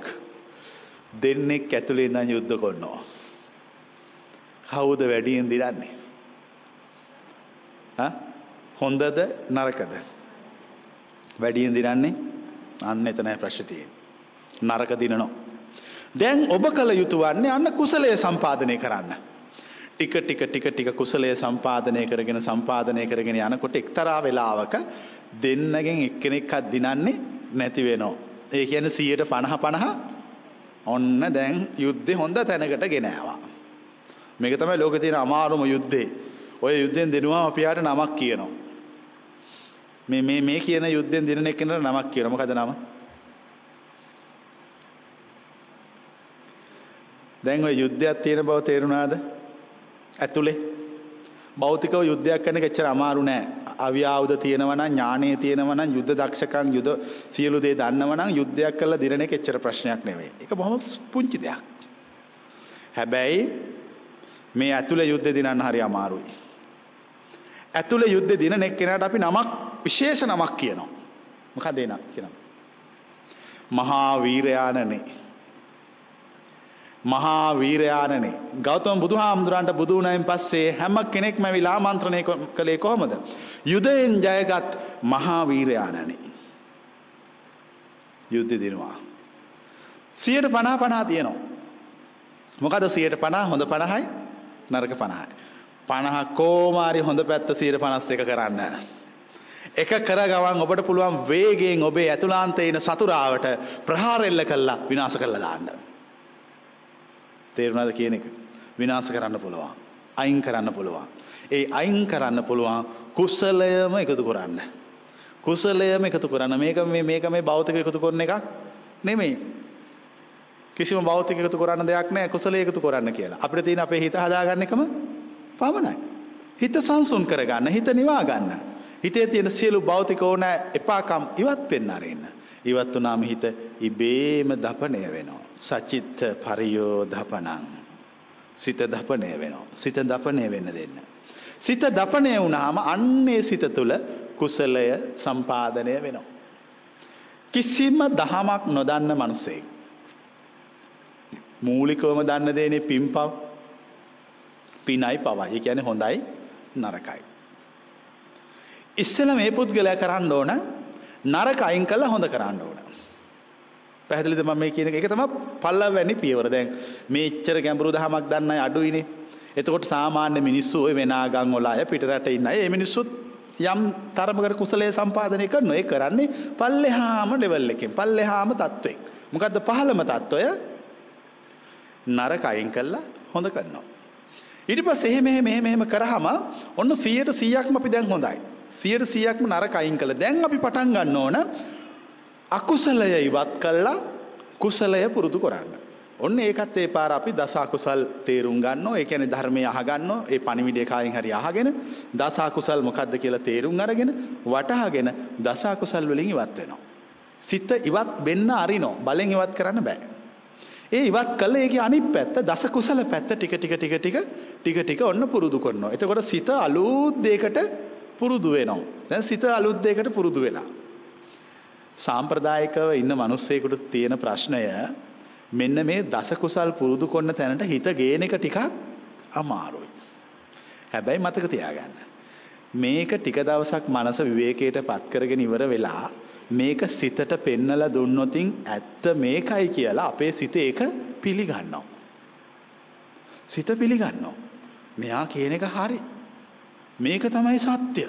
දෙන්නෙක් ඇතුලේ ඉඳන් යුද්ධ කරනවා. කවුද වැඩියෙන් දිරන්නේ? හා හොඳද නරකද? වැඩියෙන් දිනන්නේ අන්න එතනයි ප්‍රශ්නේ තියෙන්නේ. නරක දිනනවා. දැන් ඔබ කල යුතු වන්නේ අන්න කුසලයේ සම්පාදනය කරන්න. ටික ටික ටික ටික කුසලයේ සම්පාදනය කරගෙන සම්පාදනය කරගෙන යනකොට එක්තරා වෙලාවක දෙන්නගෙන් එක්කෙනෙක්වත් දිනන්නේ නැති වෙනවා. ඒ කියන්නේ 150 50 ඔන්න දැන් යුද්ධේ හොඳ තැනකට ගෙන ආවා. මේක තමයි ලෝක තියෙන අමාරුම යුද්ධේ. ඔය යුද්ධෙන් දෙනවා අපියාට නමක් කියනවා. මේ මේ මේ කියන යුද්ධෙන් දිනන එක්කෙනාට නමක් කියනවා. මොකද නම? දැන් ඔය යුද්ධයක් තියෙන බව තේරුණාද? ඇතුලේ භෞතිකව යුද්ධයක් කරන එක එච්චර අමාරු නෑ. අවියාවුද තියෙනවා නම් ඥානය තියෙනවා නම් යුද්ධ දක්ෂකම් යුද සියලු දේ දන්නවා නම් යුද්ධයක් කරලා දිනන එක එච්චර ප්‍රශ්නයක් නෙවෙයි. ඒක බොහොම පුංචි දෙයක්. හැබැයි මේ ඇතුලේ යුද්ධ දිනන්න හරි අමාරුයි. ඇතුලේ යුද්ධ දිනන එක්කෙනාට අපි නමක් විශේෂ නමක් කියනවා. මොකද ඒ නම කියනවා? මහා වීරයාණනේ මහා වීරයාණනේ ගෞතම බුදුහාමුදුරන්ට බුදුනයින් පස්සේ හැම කෙනෙක්ම ඇවිල්ලා ආමන්ත්‍රණය කළේ කොහොමද? යුදයෙන් ජයගත් මහා වීරයාණනේ. යුද්ධ දිනවා. 150 50 තියෙනවා. මොකද 150 හොඳ 50යි නරක 50යි. 50 කොමාරි හොඳ පැත්ත 151 කරන්න. එක කර ගවන් ඔබට පුළුවන් වේගයෙන් ඔබේ ඇතුළාන්තේ ඉන සතුරාවට ප්‍රහාර එල්ල කළා විනාශ කළා දාන්න. තේරුණාද කියන එක විනාශ කරන්න පුළුවන්. අයින් කරන්න පුළුවන්. ඒ අයින් කරන්න පුළුවන් කුසලයම එකතු කරන්න. කුසලයම එකතු කරන්න මේක මේ මේක මේ භෞතික එකතු කරන එකක් නෙමෙයි. කිසිම භෞතික එකතු කරන්න දෙයක් නැහැ කුසලයේ එකතු කරන්න කියලා. අපිට තියෙන අපේ හිත හදාගන්න එකම පමණයි. හිත සංසුන් කරගන්න, හිත නිවා ගන්න. හිතේ තියෙන සියලු භෞතික ඕන එපාකම් ඉවත් වෙන්න අරින්න. ඉවත් වුණාම හිත ඉබේම දපණය වෙනවා. සචිත්ත පරියෝ දපනං. සිත දපනය වෙනවා. සිත දපනය වෙන්න දෙන්න. සිත දපනය වුණාම අන්නේ සිත තුළ කුසලය සම්පාදනය වෙනවා. කිසිම දහමක් නොදන්න මනුස්සෙක්. මූලිකවම දන්න දේනේ පින් පව් පිනයි පවයි. ඒ කියන්නේ හොඳයි නරකයි. ඉස්සෙල්ලා මේ පුද්ගලයා කරන්න ඕන නරක අයින් කළා හොඳ කරන්න ඕන. පැහැදිලිද මම මේ කියන එක? ඒක තමයි පල්ලවැනි පියවර. දැන් මේ ඉච්චර ගැඹුරු දහමක් දන්න අය අඩුයිනේ. එතකොට සාමාන්‍ය මිනිස්සු ওই වෙනාගම් වල අය පිටරට ඉන්න අය ඒ මිනිස්සුත් යම් තරමකට කුසලයේ සම්පාදනය කරනවා. ඒ කරන්නේ පල්ලෙහාම ලෙවල් එකෙන්. පල්ලෙහාම තත්වෙන්. මොකද්ද පහළම තත්වය? නරක අයින් කළා හොඳ කරනවා. ඊට පස්සේ එහෙම එහෙම එහෙම එහෙම කරාම ඔන්න 100ට 100ක්ම අපි දැන් හොඳයි. 100ට 100ක්ම නරක අයින් කළා. දැන් අපි පටන් ගන්න ඕන අකුසලය ඉවත් කළා කුසලය පුරුදු කරන්න. ඔන්න ඒකත් ඒ පාර අපි දස අකුසල් තේරුම් ගන්නවා. ඒ කියන්නේ ධර්මය අහගන්නවා. ඒ පණිවිඩය කායින් හරි අහගෙන දස අකුසල් මොකද්ද කියලා තේරුම් අරගෙන වටහාගෙන දස අකුසල් වලින් ඉවත් වෙනවා. සිත ඉවත් වෙන්න අරිනෝ. බලෙන් ඉවත් කරන්න බෑ. ඒ ඉවත් කළා ඒකේ අනිත් පැත්ත දස කුසල පැත්ත ටික ටික ටික ටික ටික ටික ඔන්න පුරුදු කරනවා. එතකොට සිත අලුත් දෙයකට පුරුදු වෙනවා. දැන් සිත අලුත් දෙයකට පුරුදු වෙලා. සාම්ප්‍රදායිකව ඉන්න මිනිස්සෙකුට තියෙන ප්‍රශ්නය මෙන්න මේ දස කුසල් පුරුදු කරන තැනට හිත ගේන එක ටිකක් අමාරුයි. හැබැයි මතක තියාගන්න. මේක ටික දවසක් මනස විවේකයට පත් කරගෙන ඉවර වෙලා මේක සිතට පෙන්නලා දුන්නොතින් ඇත්ත මේකයි කියලා අපේ සිත ඒක පිළිගන්නවා. සිත පිළිගන්නවා. මෙයා කියන එක හරි. මේක තමයි සත්‍ය.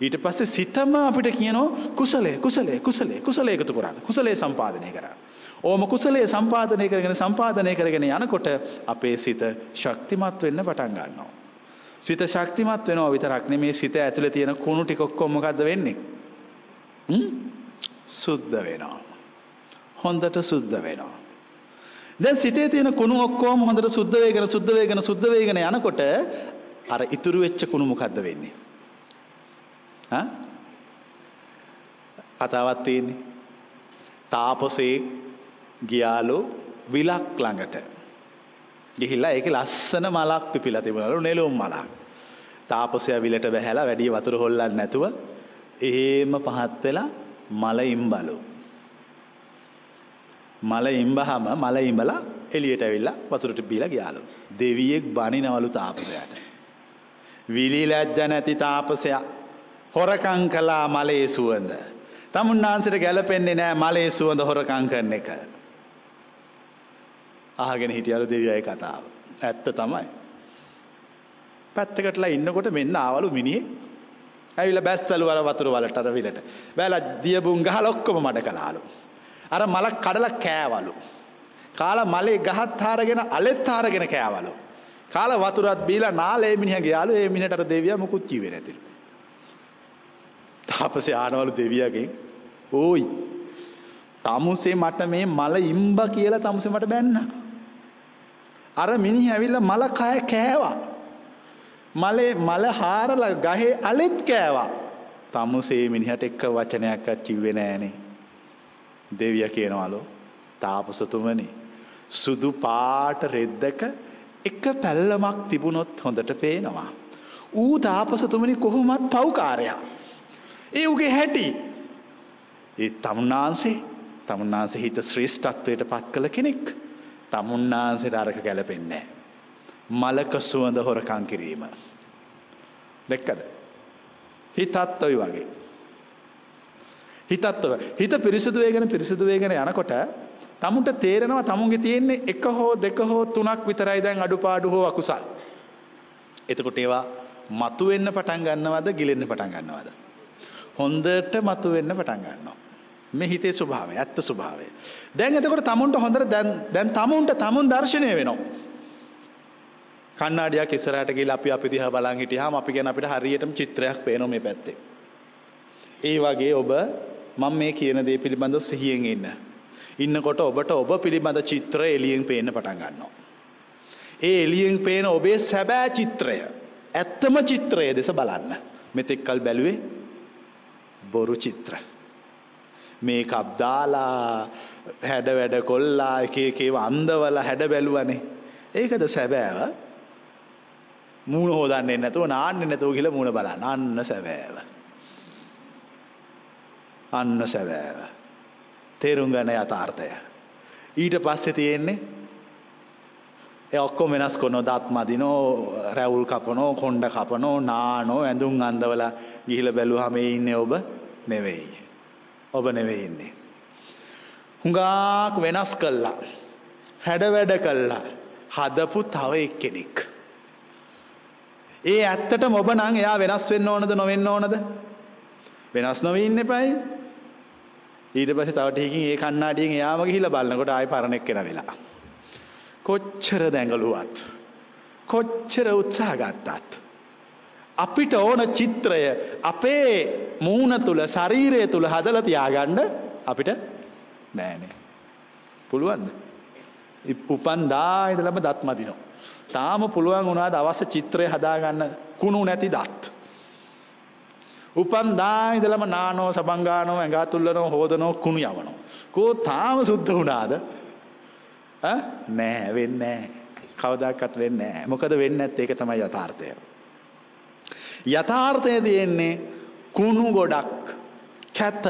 ඊට පස්සේ සිතම අපිට කියනවා කුසලයේ කුසලයේ කුසලයේ කුසලයේ එකතු කරන්න. කුසලයේ සම්පාදනය කරන්න. ඕම කුසලයේ සම්පාදනය කරගෙන සම්පාදනය කරගෙන යනකොට අපේ සිත ශක්තිමත් වෙන්න පටන් ගන්නවා. සිත ශක්තිමත් වෙනවා විතරක් නෙමේ සිත ඇතුලේ තියෙන කුණු ටික ඔක්කොම මොකද්ද වෙන්නේ? සුද්ධ වෙනවා. හොඳට සුද්ධ වෙනවා. දැන් සිතේ තියෙන කුණු ඔක්කොම හොඳට සුද්ධ වේගෙන සුද්ධ වේගෙන සුද්ධ වේගෙන යනකොට අර ඉතුරු වෙච්ච කුණු මොකද්ද වෙන්නේ? කතාවක් තියෙන්නේ. තාපසේ ගියාලු විලක් ළඟට. ගිහිල්ලා ඒකේ ලස්සන මලක් පිපිලා තිබුණලු නෙළුම් මලක්. තාපසයා විලට බැහැලා වැඩි වතුර හොල්ලන්නේ නැතුව එහෙම පහත් වෙලා මල ඉම්බලු. මල ඉම්බහම මල ඉඹලා එළියට ඇවිල්ලා වතුරට බීලා ගියාලු. දෙවියෙක් බනිනවලු තාපසයාට. විලි ලැජ්ජ නැති තාපසයා හොරකං කලා මලේ සුවඳ. තමුන්නාන්සට ගැලපෙන්නේ නෑ මලේ සුවඳ හොරකං කරන එක. අහගෙන හිටියලු දෙවියයි කතාව. ඇත්ත තමයි. පැත්තකටලා ඉන්නකොට මෙන්න ආවලු මිනිහෙක් ඇවිල්ලා බැස්සලු වල වතුර වලට අර විලට. බැලලා දියබුන් ගහලා ඔක්කොම මඩ කළාලු. අර මල කඩලා කෑවලු. කාලා මලේ ගහත් හාරගෙන අලෙත් හාරගෙන කෑවලු. කාල වතුරත් බීලා නාලේ මිනිහගේ යාළු ඒ මිනිහට අර දෙවියා මුකුත් කිව්වේ නැතිලු. තාපසේ ආනවලු දෙවියගෙන් ඕයි තමුසේ මට මේ මල ඉම්බ කියලා තමුසේ මට බැන්න. අර මිනිහ ඇවිල්ලා මල කය කෑවා. මලේ මල හාරලා ගහේ අලෙත් කෑවා. තමුසේ මිනිහට එක්ක වචනයක්වත් කිව්වේ නෑනේ. දෙවිය කියනවලු තාපසතුමනි සුදු පාට රෙද්දක එක පැල්ලමක් තිබුණොත් හොඳට පේනවා. ඌ තාපසතුමනි කොහොමත් පව්කාරයා. ඒ උගේ හැටි. ඒ තමුන්නාන්සේ තමුන්නාන්සේ හිත ශ්‍රේෂ්ඨත්වයට පත් කළ කෙනෙක්. තමුන්නාන්සේට අරක ගැලපෙන්නේ. මලක සුවඳ හොරකං කිරීම. දෙක්කද. හිතත් ඔයි වගේ. හිතත්ව හිත පිරිසිදු වේගෙන පිරිසිදු වේගෙන යනකොට තමුන්ට තේරෙනවා තමුන්ගේ තියෙන්නේ එක හෝ දෙක හෝ තුනක් විතරයි දැන් අඩුපාඩු හෝ අකුසල්. එතකොට ඒවා මතුවෙන්න පටන් ගන්නවද ගිලෙන්න පටන් ගන්නවද. හොඳට මතුවෙන්න පටන් ගන්නවා. මේ හිතේ ස්වභාවය ඇත්ත ස්වභාවය. දැන් එතකොට තමුන්ට හොඳට දැන් දැන් තමුන්ට තමුන් දර්ශනය වෙනවා. කන්නාඩියක් ඉස්සරහට ගිහලා අපි අපි දිහා බලන් හිටියාම අපි ගැන අපිට හරියටම චිත්‍රයක් පේනවා මේ පැත්තේ. ඒ වගේ ඔබ මම මේ කියන දේ පිළිබඳව සිහියෙන් ඉන්න. ඉන්නකොට ඔබට ඔබ පිළිබඳ චිත්‍ර එළියෙන් පේන්න පටන් ගන්නවා. ඒ එළියෙන් පේන ඔබේ සැබෑ චිත්‍රය ඇත්තම චිත්‍රය දෙස බලන්න. මෙතෙක් කල් බැලුවේ බොරු චිත්‍ර. මේ කබ්දාලා හැඩ වැඩ කොල්ලා එක එකේව අන්දවල හැඩ බැලුවනේ. ඒකද සැබෑව මූුණ හෝදන්නේ නැතුව නාන්න නැතුව කියල මුණ බලන්න අන්න සැබෑව. අන්න සැබෑව. තේරුම් ගන යථාර්ථය. ඊට පස්සෙ තියෙන්නේ ඔක්කො වෙනස් කොන දත් මදිනෝ රැවුල් කපනෝ කොන්්ඩ කපනෝ නානෝ ඇඳුම් අන්දවල ගිහිල බැලු හම ඉන්න ඔබ නෙවෙයි. ඔබ නෙවෙයින්නේ. හුඟාක් වෙනස් කල්ලා. හැඩ වැඩ කල්ලා හදපු තව එක් කෙනෙක්. ඒ ඇත්තට මොබ නං එයා වෙනස් වෙන්න ඕනද නොවෙන්න ඕනද වෙනස් නොවන්න එපයි ඊට පස තවටයකින් ඒ කන්නාඩියෙන් යාම ගිහිල බලන්නකොට ආය පරණෙක් කෙන වෙලා. කොච්චර දැඟලුවත්. කොච්චර උත්සාහ ගත්තත්. අපිට ඕන චිත්‍රය අපේ මූුණ තුළ ශරීරය තුළ හදල තියාගණ්ඩ අපිට නෑනේ. පුළුවන්ද. උපන් දායිදලම දත් මදිනෝ. තාම පුළුවන් වුණාද අවස චිත්‍රය හදාගන්න කුණු නැති දත්. උපන් දායිදලම නානෝ සබංගානෝ ඇඟා තුල්ලනෝ හෝදනෝ කුණු යවනෝ. කෝ තාම සුද්ධ වුණාද නෑ වෙන්න කවදක්කත් වෙන්න මොකද වෙන්න ඇත් ඒක තමයි යථාර්ථය. යථාර්ථය තියෙන්නේ කුණු ගොඩක් කැත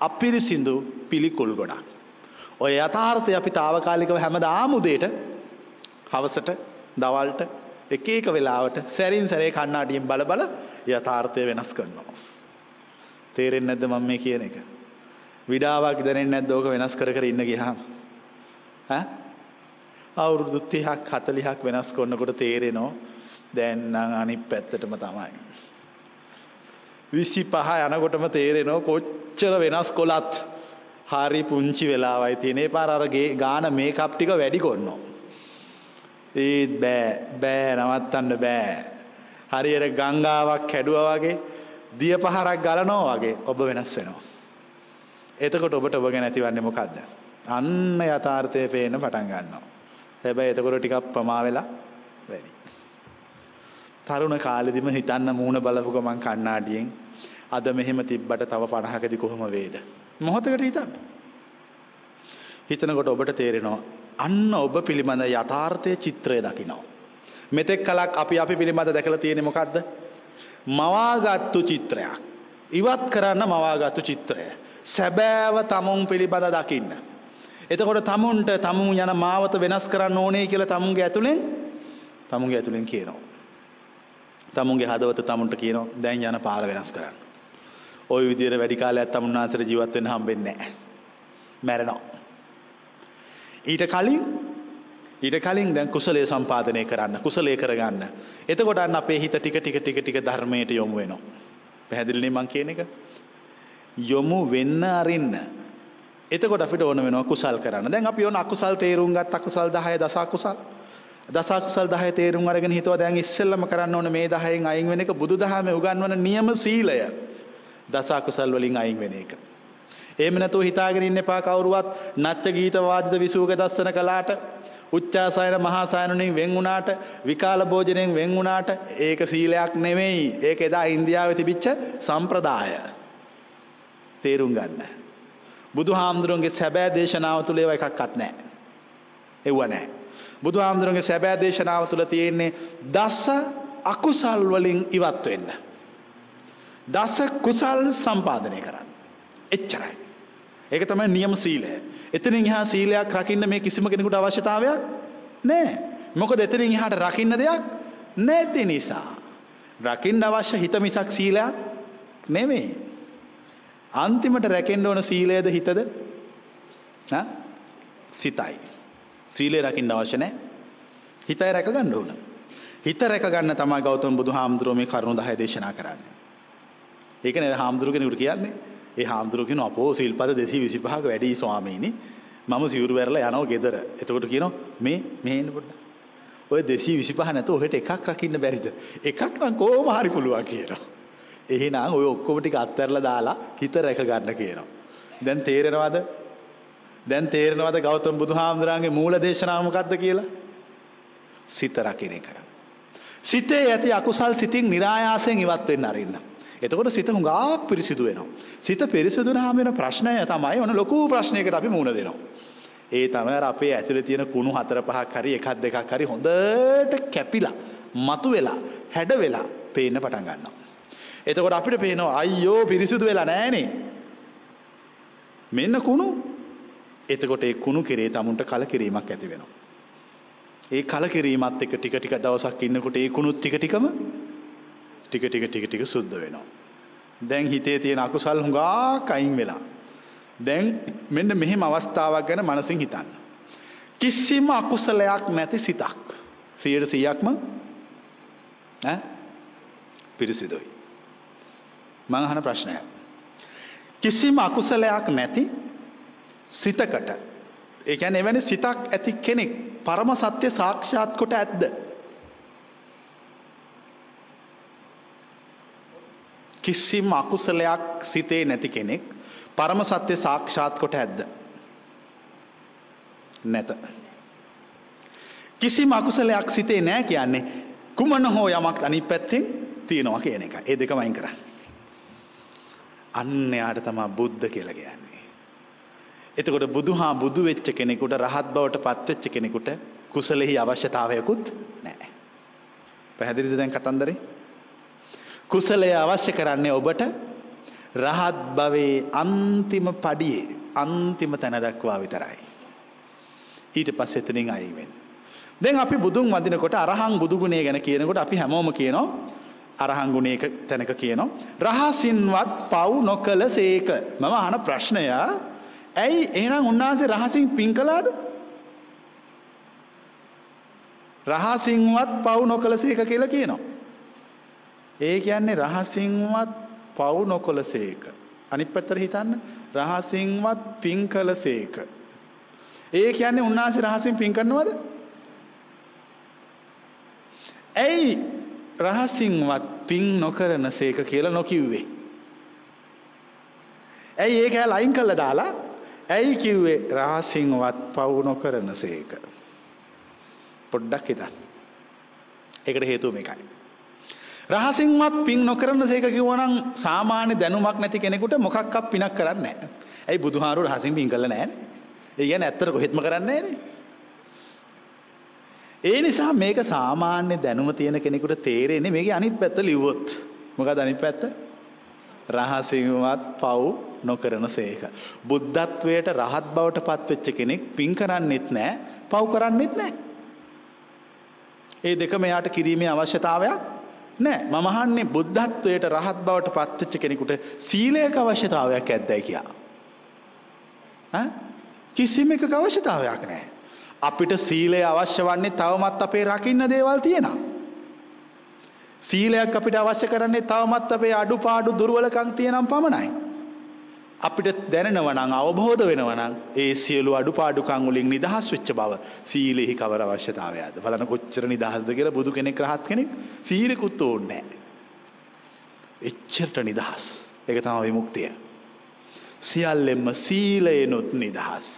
අපිරිසිදු පිළිකුල් ගොඩක්. ඔය යථාර්ථය අපි තාවකාලිකව හැම දාමුදේට හවසට දවල්ට එක එක වෙලාවට සැරින් සැරේ කන්නාඩියෙන් බල බල යථාර්ථය වෙනස් කරනවා. තේරෙන් නැද්ද මම මේ කියන එක. විඩාවක් දැනෙන් නැද්ද ඕක වෙනස් කර කර ඉන්න ගියාම. අවුරුදු තිහක් හතලිහක් වෙනස් කොන්නකොට තේරෙනවා දැන්නම් අනි පැත්තටම තමයි. විසි පහ යනකොටම තේරෙනවා කොච්චර වෙනස් කොලත් හරි පුංචි වෙලාවයි තියනේ පාරගේ ගාන මේ කප්ටික වැඩි කොන්නවා. ඒත් බෑ බෑ නවත්තන්න බෑ. හරියට ගංගාවක් හැඩුව වගේ දිය පහරක් ගලනෝ වගේ ඔබ වෙනස් වෙනවා. එතකොට ඔබට ඔබ ගැන ඇතිවන්නේ මොකක්ද. අන්න යථාර්ථය පේන පටන් ගන්නවා. හැබැයි එතකොට ටිකක් ප්‍රමා වෙලා වැඩි. තරුණ කාලෙදිම හිතන්න මූුණ බලපු ගමන් කන්නාඩියෙන් අද මෙහෙම තිබ්බට තව පණහකදි කොහොම වේද. මොහොතකට හිතන්න. හිතනකොට ඔබට තේරෙනවා අන්න ඔබ පිළිබඳ යථාර්ථය චිත්‍රය දකිනවා. මෙතෙක් කලක් අපි අපි පිළිබඳ දැකල තියෙන මොකක්ද. මවාගත්තු චිත්‍රයක්. ඉවත් කරන්න මවාගත්තු චිත්‍රය. සැබෑව තමුන් පිළිබඳ දකින්න. එතකොට තමුන්ට තමුන් යන මාවත වෙනස් කරන්න ඕනේ කියලා තමුන්ගේ ඇතුළෙන් තමුන්ගේ ඇතුළෙන් කියනවා. තමුන්ගේ හදවත තමුන්ට කියනවා දැන් යන පාල වෙනස් කරන්න. ඔය විදියට වැඩි කාලයක් තමුන්නාසර ජීවත් වෙන්න හම්බෙන්නේ නැහැ. මැරෙනවා. ඊට කලින් ඊට කලින් දැන් කුසලයේ සම්පාදනය කරන්න කුසලයේ කරගන්න. එතකොට අන්න අපේ හිත ටික ටික ටික ටික ධර්මයට යොමු වෙනවා. පැහැදිලිනේ මං කියන එක? යොමු වෙන්න අරින්න. එතකොට අපිට ඕන වෙනවා කුසල් කරන්න. දැන් අපි ඕන අකුසල් තේරුම් ගත් අකුසල් 10 දස අකුසල්. දසකුසල් දහය තේරුම් අරගෙන හිතුව දැන් ඉස්සෙල්ලම කරන්න ඕන මේ දහයෙන් අයින් වෙන එක බුදු දහම උගන්වන නියම සීලය දසකුසල් වලින් අයින් වෙන එක. එහෙම නැතුව හිතාගෙන ඉන්න එපා කවුරුවත් නච්ච ගීත වාදිත විසූක දස්සන කළාට උච්චාසයන මහාසයනුනින් වෙන් වුණාට විකාල භෝජනයෙන් වෙන් වුණාට ඒක සීලයක් නෙමෙයි. ඒක එදා ඉන්දියාවේ තිබිච්ච සම්ප්‍රදාය. තේරුම් ගන්න. බුදු හාමුදුරුවන්ගේ සැබෑ දේශනාව තුළ ඒව එකක්වත් නැහැ. එව්ව නැහැ. බුදු හාමුදුරුවන්ගේ සැබෑ දේශනාව තුළ තියෙන්නේ දස අකුසල් වලින් ඉවත් වෙන්න. දස කුසල් සම්පාදනය කරන්න. එච්චරයි. ඒක තමයි නියම සීලය. එතනින් එහා සීලයක් රකින්න මේ කිසිම කෙනෙකුට අවශ්‍යතාවයක් නෑ. මොකද එතනින් එහාට රකින්න දෙයක් නැති නිසා. රකින්න අවශ්‍ය හිත මිසක් සීලයක් නෙමෙයි. අන්තිමට රැකෙන්න ඕන සීලයද හිතද? සිතයි. සීලය රකින්න අවශ්‍ය නැහැ. හිතයි රැක ගන්න ඕන. හිත රැක ගන්න තමයි ගෞතම බුදුහාමුදුරුවෝ මේ කරුණු 10 දේශනා කරන්නේ. ඒක නේද හාමුදුරුවෝ කෙනෙකුට කියන්නේ? ඒ හාමුදුරුවෝ කියන අපෝ සිල්පද 225ක වැඩි ස්වාමීනි මම සිවුරු වැරලා යනවා ගෙදර. එතකොට කියනවා මේ මේ එන්න පොඩ්ඩක්. ඔය 225 නැතුව ඔහෙට එකක් රකින්න බැරිද? එකක් නම් කොහොම හරි පුළුවන් කියනවා. එහෙනම් ඔය ඔක්කොම ටික අත්හැරලා දාලා හිත රැක ගන්න කියනවා. දැන් තේරෙනවද? දැන් තේරෙනවද ගෞතම බුදුහාමුදුරන්ගේ මූල දේශනාව මොකක්ද කියලා? සිත රකින්න එක. සිතේ ඇති අකුසල් සිතින් નિરાයාසයෙන් ඉවත් වෙන්න අරින්න. එතකොට සිත හුඟක් පිරිසිදු වෙනවා. සිත පිරිසිදු වුණාම වෙන ප්‍රශ්නය තමයි ඔන්න ලොකු ප්‍රශ්නයකට අපි මුහුණ දෙනවා. ඒ තමයි අපේ ඇතුලේ තියෙන කුණු හතර පහක් හරි එකක් දෙකක් හරි හොඳට කැපිලා මතු වෙලා හැඩ වෙලා පේන්න පටන් ගන්නවා. එතකොට අපිට පේනවා අයියෝ පිරිසිදු වෙලා නෑනේ. මෙන්න කුණු. එතකොට ඒ කුණු කෙරේ tamunට කලකිරීමක් ඇති වෙනවා. ඒ කලකිරීමත් එක ටික ටික දවසක් ඉන්නකොට ඒ කුණුත් ටික ටිකම ටික ටික ටික ටික සුද්ධ වෙනවා. දැන් හිතේ තියෙන අකුසල් හුඟක් අයින් වෙලා. දැන් මෙන්න මෙහෙම අවස්ථාවක් ගැන මනසින් හිතන්න. කිසිම අකුසලයක් නැති සිතක්. 100%ක්ම ඈ පිරිසිදුයි. මං අහන ප්‍රශ්නයක්. කිසිම අකුසලයක් නැති සිතකට ඒ කියන්නේ එවැනි සිතක් ඇති කෙනෙක් පරම සත්‍ය සාක්ෂාත් කොට ඇද්ද? කිසිම අකුසලයක් සිතේ නැති කෙනෙක් පරම සත්‍ය සාක්ෂාත් කොට ඇද්ද? නැත. කිසිම අකුසලයක් සිතේ නෑ කියන්නේ කුමන හෝ යමක් අනිත් පැත්තෙන් තියෙනවා කියන එක. ඒ දෙකම අයින් කරන්න. අන්න යාට තමා බුද්ධ කියලා කියන්නේ. එතකොට බුදුහා බුදු වෙච්ච කෙනෙකුට රහත් බවට පත් වෙච්ච කෙනෙකුට කුසලෙහි අවශ්‍යතාවයකුත් නැහැ. පැහැදිලිද දැන් කතන්දරේ? කුසලය අවශ්‍ය කරන්නේ ඔබට රහත් භවයේ අන්තිම පඩියේ අන්තිම තැන දක්වා විතරයි. ඊට පස්සේ එතනින් අයින් වෙන්න. දැන් අපි බුදුන් වදිනකොට අරහං බුදු ගුණය ගැන කියනකොට අපි හැමෝම කියනවා අරහං ගුණයක තැනක කියනවා රහසින්වත් පව් නොකළ සේක. මම අහන ප්‍රශ්නය ඇයි එහෙනම් උන්වහන්සේ රහසින් පින් කළාද? රහසින්වත් පව් නොකළ සේක කියලා කියනවා. ඒ කියන්නේ රහසින්වත් පව් නොකොලසේක. අනිත් පැත්තට හිතන්න රහසින්වත් පින් කළසේක. ඒ කියන්නේ උන්වහන්සේ රහසින් පින් කරනවද? ඇයි රහසින්වත් පින් නොකරන සේක කියලා නොකිව්වේ? ඇයි ඒක ලයින් කළා දාලා ඇයි කිව්වේ රහසින්වත් පව් නොකරන සේක? පොඩ්ඩක් හිතන්න. ඒකට හේතුව මේකයි. රහසින්වත් පින් නොකරන සේක කිව්වනම් සාමාන්‍ය දැනුමක් නැති කෙනෙකුට මොකක්වත් පිනක් කරන්නේ නැහැ. ඇයි බුදුහාරු රහසින් පින් කළා නැහැනේ. ඒ කියන්නේ ඇත්තට කොහෙත්ම කරන්නේ නැහැනේ. ඒ නිසා මේක සාමාන්‍ය දැනුම තියෙන කෙනෙකුට තේරෙන්නේ මේකේ අනිත් පැත්ත ලිව්වොත්. මොකද අනිත් පැත්ත? රහසින්වත් පව් නොකරන සේක. බුද්ධත්වයට රහත් බවට පත්වෙච්ච කෙනෙක් පින් කරන්නෙත් නැහැ, පව් කරන්නෙත් නැහැ. ඒ දෙකම යාට කිරීමේ අවශ්‍යතාවයක් නෑ මම අහන්නේ බුද්ධත්වයට රහත් බවට පත්වෙච්ච කෙනෙකුට සීලයක අවශ්‍යතාවයක් ඇද්දයි කියා. කිසිම එකක අවශ්‍යතාවයක් නෑ. අපිට සීලය අවශ්‍ය වන්නේ තවමත් අපේ රකින්න දේවල් තියෙනවා. සීලයක් අපිට අවශ්‍ය කරන්නේ තවමත් අපේ අඩුපාඩු දුර්වලකම් තියෙනම් පමණයි. අපිට දැනෙනවනං අවබෝධ වෙනවනං ඒ සියලු අඩුපාඩුකංගුලින් නිදහස් වෙච්ච බව සීලෙහි කවර අවශ්‍යතාවයද බලන කොච්චර නිදහස්ද කියලා බුදු කෙනෙක් රහත් කෙනෙක් සීලෙකුත් ඕන්නෑ. එච්චරට නිදහස් එක තම විමුක්තිය. සියල්ලෙම සීලයනුත් නිදහස්.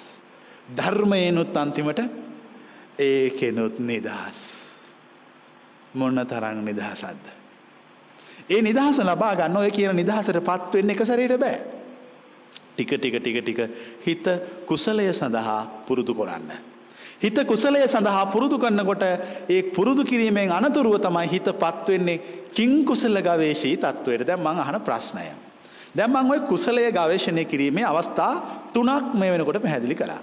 ධර්මයනුත් අන්තිමට ඒකෙනුත් නිදහස්. මොන්න තරං නිදහසද්ද. ඒ නිදහස ලබා ගන්න ඔය කියන නිදහසට පත්වෙන්න එක සරයට බෑ. ටික ටික ටික ටික හිත කුසලය සඳහා පුරුදු කොරන්න. හිත කුසලය සඳහා පුරුදු කරන්නකොට ඒ පුරුදු කිරීමෙන් අනතුරුව තමයි හිත පත්වෙන්නේ කිං කුසල ගවේශී තත්ත්වයට දැන් මං අහන ප්‍රශ්නය. දැන් මං ওই කුසලය ගවේෂණය කිරීමේ අවස්ථා තුනක් මේ වෙනකොට පැහැදිලි කළා.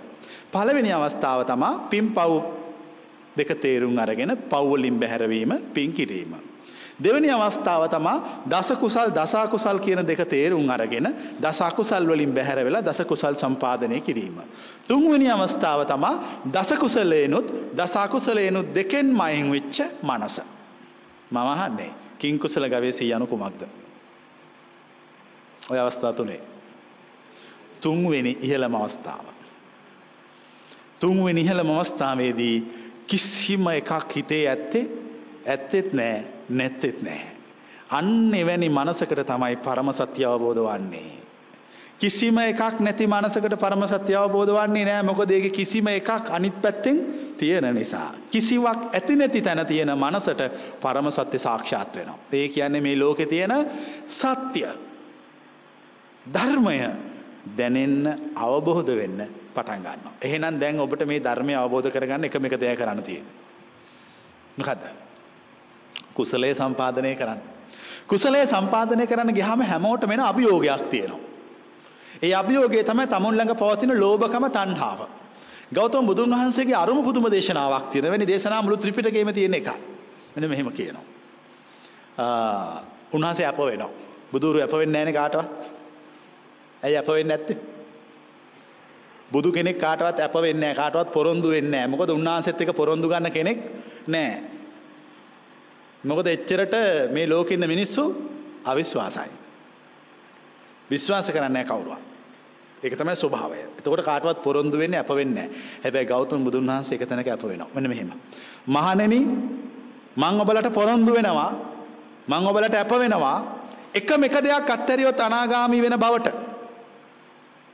පළවෙනි අවස්ථාව තමා පින් පව් දෙක තේරුම් අරගෙන පව්වලින් බැහැරවීම පින් කිරීම. දෙවැනි අවස්ථාව තමා දසකුසල් දසාකුසල් කියන දෙක තේරුම් අරගෙන දසකුසල් වලින් බැහැර වෙලා දසකුසල් සම්පාදනය කිරීම. තුන්වෙනි අවස්ථාව තමා දසකුසලයනුත් දසාකුසලයනුත් දෙකෙන් මයින් වෙච්ච මනස. මමහන්නේ කිංකුසල ගවේසී යනු කුමක්ද. ඔය අවස්ථා තුනේ. තුන්වෙනි ඉහළම අවස්ථාව. තුන්වෙනි ඉහළම අවස්ථාවේදී කිසිම එකක් හිතේ ඇත්තේ ඇත්තෙත් නෑ නැත්තෙත් නෑ. අන්න එවැනි මනසකට තමයි පරම සත්‍ය අවබෝධ වන්නේ. කිසිම එකක් නැති මනසකට පරම සත්‍ය අවබෝධ වන්නේ නෑ මොකද ඒක කිසිම එකක් අනිත් පැත්තෙන් තියෙන නිසා. කිසිවක් ඇති නැති තැන තියෙන මනසට පරම සත්‍ය සාක්ෂාත් වෙනවා. ඒ කියන්නේ මේ ලෝකෙ තියෙන සත්‍ය. ධර්මය දැනෙන්න අවබෝධ වෙන්න පටන් ගන්නවා. එහෙනම් දැන් ඔබට මේ ධර්මය අවබෝධ කරගන්න එකම එක දෙයක් කරන්න තියෙන්නේ. මොකද්ද? කුසලයේ සම්පාදනය කරන්න. කුසලයේ සම්පාදනය කරන්න ගියාම හැමෝටම එන අභියෝගයක් තියෙනවා. ඒ අභියෝගය තමයි තමුන් ළඟ පවතින ලෝභකම තණ්හාව. ගෞතම බුදුන් වහන්සේගේ අරුම පුදුම දේශනාවක් තියෙන වෙනි දේශනා මුළු ත්‍රිපිටකයේම තියෙන එක. මෙන්න මෙහෙම කියනවා. උන්වහන්සේ අප වෙනවා. බුදුරු අප වෙන්නේ නැහැනේ කාටවත්. ඇයි අප වෙන්නේ නැත්තේ? බුදු කෙනෙක් කාටවත් අප වෙන්නේ නැහැ කාටවත් පොරොන්දු වෙන්නේ නැහැ. මොකද උන්වහන්සේත් එක්ක පොරොන්දු ගන්න කෙනෙක් නැහැ. මොකද එච්චරට මේ ලෝකෙ ඉන්න මිනිස්සු අවිශ්වාසයි. විශ්වාස කරන්නේ කවුරුවත්. ඒක තමයි ස්වභාවය. එතකොට කාටවත් පොරොන්දු වෙන්නේ අප වෙන්නේ නැහැ. හැබැයි ගෞතම බුදුන් වහන්සේ එක තැනක අප වෙනවා. මෙන්න මෙහෙම. මහණෙනි මං ඔබලට පොරොන්දු වෙනවා. මං ඔබලට අප වෙනවා. එකම එක දෙයක් අත්හැරියොත් අනාගාමී වෙන බවට.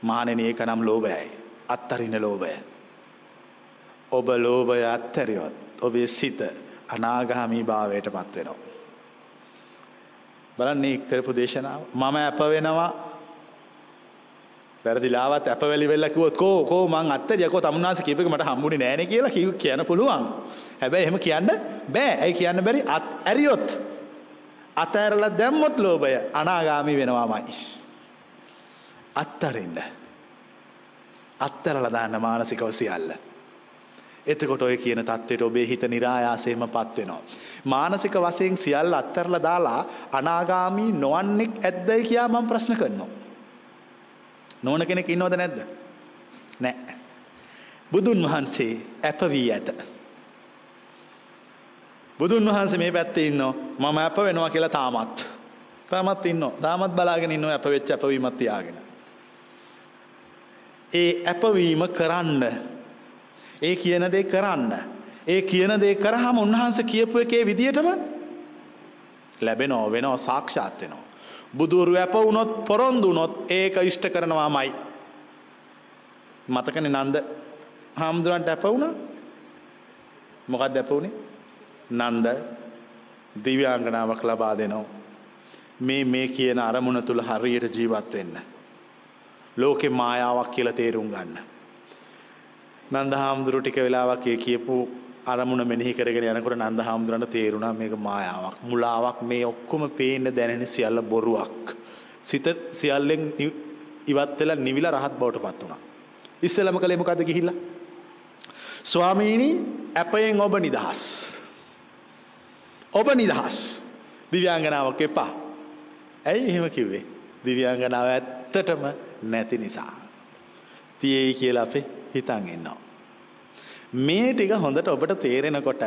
මහණෙනි ඒක නම් ලෝභයයි. අත්තරින ලෝභය. ඔබ ලෝභය අත්හැරියොත් ඔබේ සිත අනාගාමී භාවයට පත් වෙනවා. බලන්නේ කරපු දේශනාව මම අප වෙනවා වැරදිලාවත් අප වැලි වෙල්ල කිව්වොත් කෝ කෝ මං අත්තරිය කෝ තමුන්නාස කියපේක මට හම්බුනේ නෑනේ කියලා කිව් කියන්න පුළුවන්. හැබැයි එහෙම කියන්න බෑ. ඇයි කියන්න බැරි? අත් ඇරියොත් අතෑරලා දැම්මොත් ලෝභය අනාගාමී වෙනවාමයි. අත්තරින්න. අත්තරලා දාන්න මානසිකව සියල්ල. එතකොට ඔය කියන තත්ත්වයට ඔබේ හිත નિરાයාසයෙන්ම පත් වෙනවා. මානසික වශයෙන් සියල්ල අත්හැරලා දාලා අනාගාමී නොවන්නෙක් ඇද්දයි කියා මම ප්‍රශ්න කරනවා. නොවන කෙනෙක් ඉන්නවද නැද්ද? නැහැ. බුදුන් වහන්සේ අප වී ඇත. බුදුන් වහන්සේ මේ පැත්තේ ඉන්නවා. මම අප වෙනවා කියලා තාමත්. තාමත් ඉන්නවා. තාමත් බලාගෙන ඉන්නවා අප වෙච්ච අපවීමක් තියාගෙන. ඒ අපවීම කරන්න ඒ කියන දේ කරන්න. ඒ කියන දේ කරහම උන්වහන්සේ කියපු එකේ විදියටම ලැබෙනවා වෙනවා සාක්ෂාත් වෙනවා. බුදුරු ඇප වුණොත් පොරොන්දු වුණොත් ඒක ඉෂ්ට කරනවාමයි. මතකනේ නන්ද හාමුදුරන්ට ඇප වුණා. මොකක්ද ඇප වුණේ? නන්ද දිව්‍යාංගනාවක් ලබා දෙනවා. මේ මේ කියන අරමුණ තුල හරියට ජීවත් වෙන්න. ලෝකේ මායාවක් කියලා තේරුම් ගන්න. නන්ද හාමුදුරු ටික වෙලාවක් ඒ කියපු අරමුණ මෙනෙහි කරගෙන යනකොට නන්ද හාමුදුරන්ට තේරුණා මේක මායාවක්. මුලාවක් මේ ඔක්කොම පේන්න දැනෙන සියල්ල බොරුවක්. සිත සියල්ලෙන් ඉවත් වෙලා නිවිලා රහත් බවට පත් වුණා. ඉස්සෙල්ලම කලේ මොකද්ද ගිහිල්ලා? ස්වාමීනි අපයෙන් ඔබ නිදහස්. ඔබ නිදහස්. දිව්‍යාංගනාවක් එපා. ඇයි එහෙම කිව්වේ? දිව්‍යාංගනාව ඇත්තටම නැති නිසා. තියේයි කියලා අපේ හිතන් ඉන්නවා. මේ ටික හොඳට ඔබට තේරෙනකොට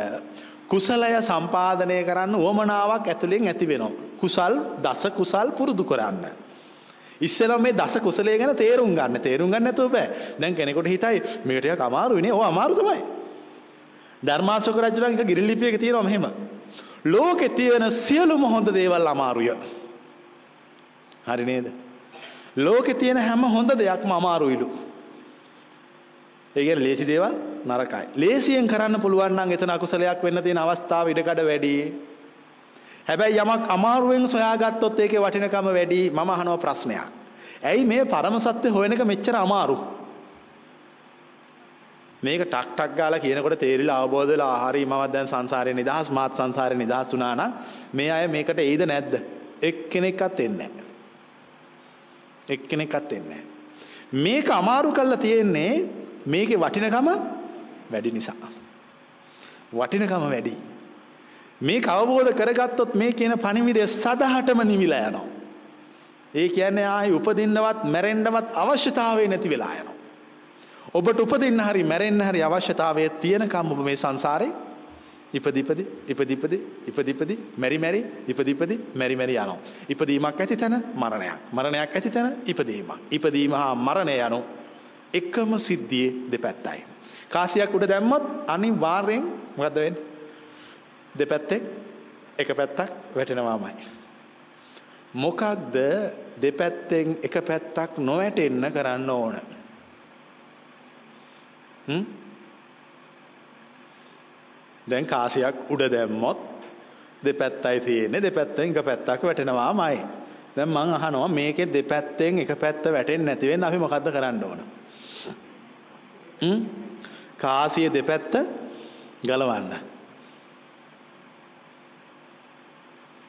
කුසලය සම්පාදනය කරන්න උවමනාවක් ඇතුළෙන් ඇති වෙනවා. කුසල් දස කුසල් පුරුදු කරන්න. ඉස්සෙල්ලා මේ දස කුසලයේ ගැන තේරුම් ගන්න. තේරුම් ගන්න නැතුව බෑ. දැන් කෙනෙකුට හිතයි මේක ටිකක් අමාරුයිනේ. ඔව් අමාරු තමයි. ධර්මාශෝක රජුණන් එක ගිරිලිපියක තියෙනවා මෙහෙම. ලෝකේ තියෙන සියලුම හොඳ දේවල් අමාරුය. හරි නේද? ලෝකේ තියෙන හැම හොඳ දෙයක්ම අමාරුයිලු. ඒ කියන්නේ ලේසි දේවල් නරකයි. ලේසියෙන් කරන්න පුළුවන් නම් එතන අකුසලයක් වෙන්න තියෙන අවස්ථාව ඉඩකඩ වැඩි. හැබැයි යමක් අමාරුවෙන් සොයාගත්තොත් ඒකේ වටිනකම වැඩි මම අහනවා ප්‍රශ්නයක්. ඇයි මේ පරම සත්‍ය හොයන එක මෙච්චර අමාරු? මේක ටක් ටක් ගාලා කියනකොට තේරිලා අවබෝධ වෙලා හරි මම දැන් සංසාරේ නිදහස් මාත් සංසාරේ නිදහස් වුණා නම් මේ අය මේකට එයිද නැද්ද? එක්කෙනෙක්වත් එන්නේ නැහැ. එක්කෙනෙක්වත් එන්නේ නැහැ. මේක අමාරු කරලා තියෙන්නේ මේකේ වටිනකම වැඩි නිසා. වටිනකම වැඩි. මේක අවබෝධ කරගත්තොත් මේ කියන පණිවිඩය සදහටම නිවිලා යනවා. ඒ කියන්නේ ආයි උපදින්නවත් මැරෙන්නවත් අවශ්‍යතාවය නැති වෙලා යනවා. ඔබට උපදින්න හරි මැරෙන්න හරි අවශ්‍යතාවය තියෙනකම් ඔබ මේ සංසාරේ ඉපදිපදි ඉපදිපදි ඉපදිපදි මෙරි මෙරි ඉපදිපදි මෙරි මෙරි යනවා. ඉපදීමක් ඇති තැන මරණයක්. මරණයක් ඇති තැන ඉපදීමක්. ඉපදීම හා මරණය යනු එකම සිද්ධියේ දෙපැත්තයි. කාසියක් උඩ දැම්මොත් අනිවාර්යෙන් මොකද්ද වෙන්නේ? දෙපැත්තේ එක පැත්තක් වැටෙනවාමයි. මොකක්ද දෙපැත්තෙන් එක පැත්තක් නොවැටෙන්න කරන්න ඕන. දැන් කාසියක් උඩ දැම්මොත් දෙපැත්තයි තියෙන්නේ දෙපැත්තෙන් එක පැත්තක් වැටෙනවාමයි. දැන් මං අහනවා මේකේ දෙපැත්තෙන් එක පැත්ත වැටෙන්නේ නැති වෙන්න අපි මොකද්ද කරන්න ඕන? හ්ම් කාසිය දෙපැත්ත ගලවන්න.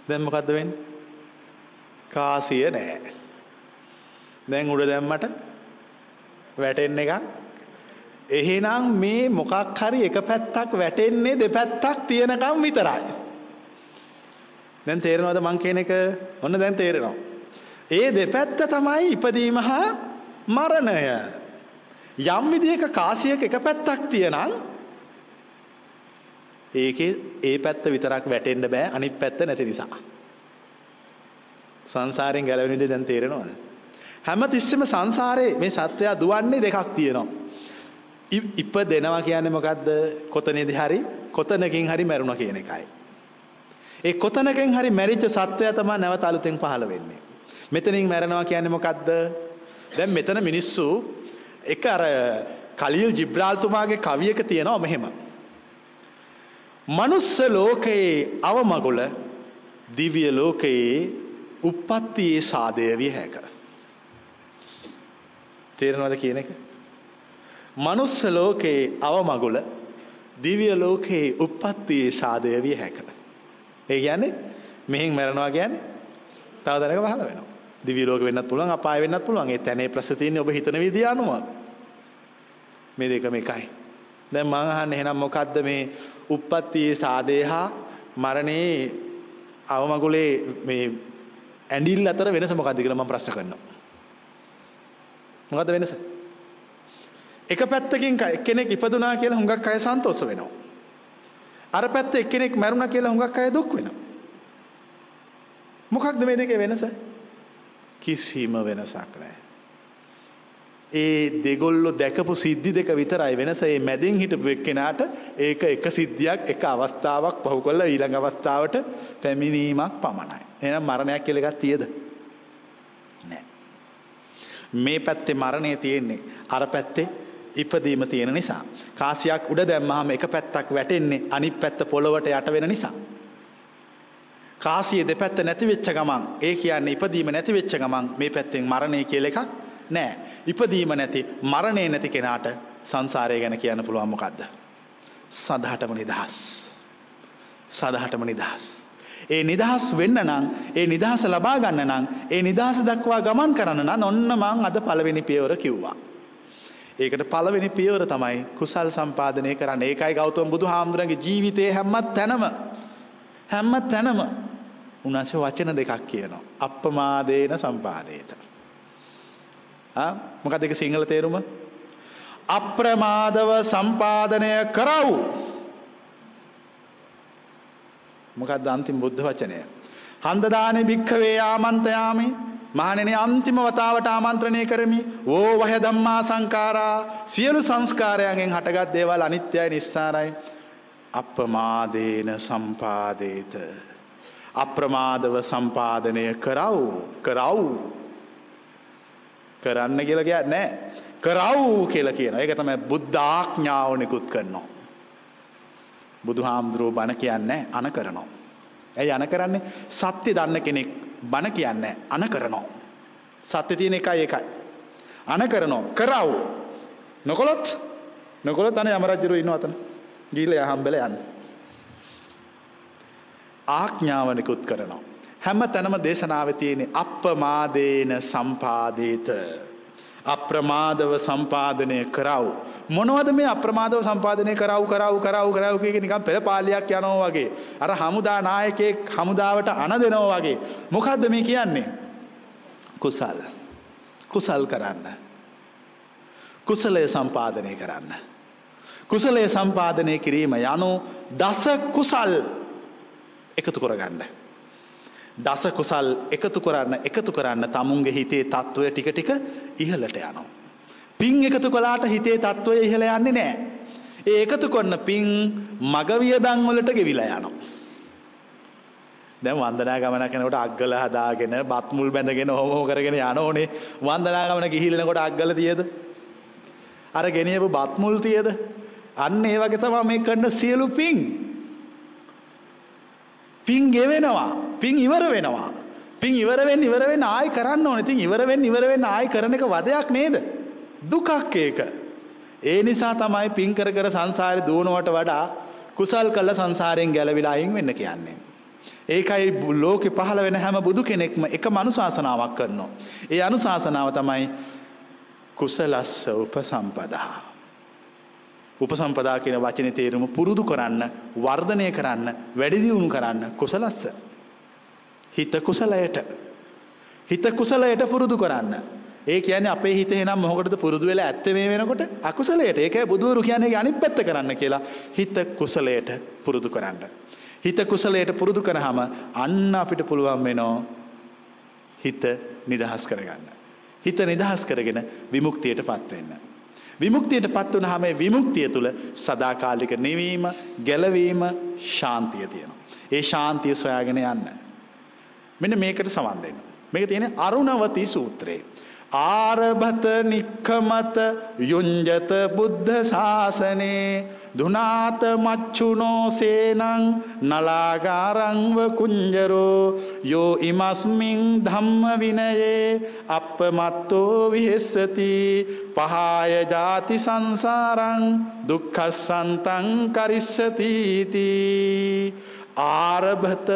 දැන් මොකද්ද වෙන්නේ? කාසිය නෑ. දැන් උඩ දැම්මට වැටෙන්න එකක් එහෙනම් මේ මොකක් හරි එක පැත්තක් වැටෙන්නේ දෙපැත්තක් තියෙනකම් විතරයි. දැන් තේරෙනවද මං කියන එක? ඔන්න දැන් තේරෙනවා. ඒ දෙපැත්ත තමයි ඉපදීම හා මරණය. යම් විදියක කාසියක එක පැත්තක් තියෙනම් ඒකේ ඒ පැත්ත විතරක් වැටෙන්න බෑ අනිත් පැත්ත නැති නිසා. සංසාරයෙන් ගැලවෙන විදිහ දැන් තේරෙනවද? හැම තිස්සෙම සංසාරේ මේ සත්වයා දුවන්නේ දෙකක් තියෙනවා. ඉපදෙනවා කියන්නේ මොකද්ද? කොතනේදී හරි කොතනකින් හරි මැරුණා කියන එකයි. ඒ කොතනකින් හරි මැරිච්ච සත්වයා තමයි නැවත අලුතෙන් පහළ වෙන්නේ. මෙතනින් මැරෙනවා කියන්නේ මොකද්ද? දැන් මෙතන මිනිස්සු එක අර කලිල් ජිබ්‍රාල්තුමාගේ කවියක තියෙනවා මෙහෙම. මනුස්ස ලෝකයේ අවමගුල දිව්‍ය ලෝකයේ උප්පත්තියේ සාදය විය හැක. තේරෙනවද කියන එක? මනුස්ස ලෝකයේ අවමගුල දිව්‍ය ලෝකයේ උප්පත්තියේ සාදය විය හැක. ඒ කියන්නේ මෙහෙන් මැරෙනවා කියන්නේ තව දැනක පහළ වෙනවා. දිව්‍ය ලෝක වෙන්නත් පුළුවන් අපාය වෙන්නත් පුළුවන්. ඒ තැනේ ප්‍රශ්න තියෙන්නේ ඔබ හිතන විදිය අනුව. මේ දෙකම එකයි. දැන් මම අහන්නේ එහෙනම් මොකද්ද මේ උප්පත්තියේ සාදේ හා මරණේ අවමගුලේ මේ ඇඬිල්ල අතර වෙනස මොකද්ද කියලා මම ප්‍රශ්න කරනවා. මොකද්ද වෙනස? එක පැත්තකින් එක්කෙනෙක් ඉපදුනා කියලා හුඟක් අය සන්තෝෂ වෙනවා. අර පැත්ත එක්කෙනෙක් මැරුණා කියලා හුඟක් අය දුක් වෙනවා. මොකක්ද මේ දෙකේ වෙනස? කිසිම වෙනසක් නැහැ. ඒ දෙගොල්ලෝ දැකපු සිද්ධි දෙක විතරයි වෙනස. ඒ මැදින් හිටපු එක්කෙනාට ඒක එක සිද්ධියක් එක අවස්ථාවක් පහු කරලා ඊළඟ අවස්ථාවට පැමිණීමක් පමණයි. එහෙනම් මරණයක් කියලා එකක් තියද? නැහැ. මේ පැත්තේ මරණය තියෙන්නේ අර පැත්තේ ඉපදීම තියෙන නිසා. කාසියක් උඩ දැම්මහම එක පැත්තක් වැටෙන්නේ අනිත් පැත්ත පොළවට යට වෙන නිසා. කාසිය දෙපැත්ත නැති වෙච්ච ගමන් ඒ කියන්නේ ඉපදීම නැති වෙච්ච ගමන් මේ පැත්තෙන් මරණය කියලා එකක් නෑ. ඉපදීම නැති මරණය නැති කෙනාට සංසාරය ගැන කියන්න පුළුවන් මොකද්ද? සදහටම නිදහස්. සදහටම නිදහස්. ඒ නිදහස් වෙන්න නම් ඒ නිදහස ලබා ගන්න නම් ඒ නිදහස දක්වා ගමන් කරන්න නම් ඔන්න මං අද පළවෙනි පියවර කිව්වා. ඒකට පළවෙනි පියවර තමයි කුසල් සම්පාදනය කරන්න. ඒකයි ගෞතම බුදුහාමුදුරන්ගේ ජීවිතයේ හැම තැනම හැම තැනම උන්වහන්සේ වචන දෙකක් කියනවා. අප්පමාදේන සම්පාදේත. ආ මොකක්ද ඒක සිංහල තේරුම? අප්‍රමාදව සම්පාදනය කරව්. මොකක්ද අන්තිම බුද්ධ වචනය? හන්දදානේ භික්ඛවේ ආමන්තයාමි මහණෙනි අන්තිම වතාවට ආමන්ත්‍රණය කරමි. ඕ වහ ධම්මා සංඛාරා සියලු සංස්කාරයන්ගෙන් හටගත් දේවල් අනිත්‍යයි නිස්සාරයි. අප්‍රමාදේන සම්පාදේත. අප්‍රමාදව සම්පාදනය කරව් කරව් කරන්න කියල කියන්න නෑ කරව් කියල කියන එක තමයි බුද්ධාඥාව නිකුත් කරනවා. බුදු හාමුදුරුව බණ කියන්නේ අන කරනවා. ඇයි අන කරන්නේ සත්‍ය දන්න කෙනෙක් බණ කියන්නේ අන කරනවා. සත්‍ය තියෙන එකයි එකයි. අන කරනෝ කරව් නොකොළොත් නොකොළොත් අන යමරජ්ජුරු ඉන්න අතන ගීල යහම්බල යන්න. ආඥාවනිකුත් කරනවා. හැම තැනම දේශනාව තියෙන අප්පමාදේන සම්පාදේත. අප්‍රමාදව සම්පාදනය කරව්. මොනවද මේ අප්‍රමාදව සම්පාදනය කරව් කරව් කරව් කරව් කියක නිකම් පෙළ පාලියක් යනෝ වගේ. අර හමුදා නායකෙක් හමුදාවට අන දෙනෝ වගේ. මොකක්ද මේ කියන්නේ. කුසල්. කුසල් කරන්න. කුසලය සම්පාදනය කරන්න. කුසලය සම්පාදනය කිරීම යනු දස කුසල් එකතු කොරගන්න. දස කුසල් එකතු කරන්න එකතු කරන්න තමුන්ගේ හිතේ තත්ත්වය ටික ටික ඉහලට යනවා. පින් එකතු කලාට හිතේ තත්ත්වය ඉහළ යන්නේ නෑ. ඒ එකතු කොන්න පින් මගවියදංවලට ගෙවිලා යනවා. දැන් වන්දනා ගමන කෙනකොට අග්ගල හදාගෙන බත්මුල් බැඳගෙන හොමෝ කරගෙන යන ඕනේ වන්දනා ගමන ගිහිල්ලනකොට අග්ගල තියද අර ගෙනියපු බත්මුල් තියද අන්න ඒ වගේ තමයි මේ කරන සියලු පින් පින් ගෙවෙනවා පින් ඉවර වෙනවා. පින් ඉවරවෙන් ඉවරවෙන් ආයි කරන්න ඕන. ඉතින් ඉවරවෙන් ඉවරවෙන් ආයි කරන එක වදයක් නේද? දුකක් ඒක. ඒ නිසා තමයි පින් කර කර සංසාරේ දුවනවට වඩා කුසල් කළ සංසාරයෙන් ගැලවිලා අයින් වෙන්න කියන්නේ. ඒකයි ලෝකෙ පහළ වෙන හැම බුදු කෙනෙක්ම එක මනුශාසනාවක් කරනවා. ඒ අනුශාසනාව තමයි කුසලස්ස උපසම්පදා. උපසම්පදා කියන වචන තේරුම පුරුදු කරන්න වර්ධනය කරන්න වැඩිදිවුණු කරන්න කුසලස්ස. හිත කුසලයට. හිත කුසලයට පුරුදු කරන්න. ඒ කියන්නේ අපේ හිත එනම් මොහොකටද පුරුදු වෙලා ඇත්ත මේ වෙනකොට අකුසලයට ඒකයි බුදුවරු කියන්නේ අනිත් පැත්ත කරන්න කියලා හිත කුසලයට පුරුදු කරන්න. හිත කුසලයට පුරුදු කරාම අන්න අපිට පුළුවන් වෙනවා හිත නිදහස් කරගන්න. හිත නිදහස් කරගෙන විමුක්තියට පත් වෙන්න. විමුක්තියට පත් වුණාම මේ විමුක්තිය තුළ සදාකාලික නිවීම, ගැලවීම, ශාන්තිය තියෙනවා. ඒ ශාන්තිය සොයාගෙන යන්න. මෙන්න මේකට සවන් දෙන්න. මේක තියෙන්නේ අරුණවති සූත්‍රයේ. ආරභත නික්කමත යුංජත බුද්ධ ශාසනේ දුනාත මච්චුනෝ සේනං නලාගාරංව කුංජරෝ යෝ ඉමස්මින් ධම්ම විනයේ අපමත්තෝ විහෙස්සති පහාය ජාති සංසාරං දුක්ඛසන්තං කරිස්සතිති ආරභත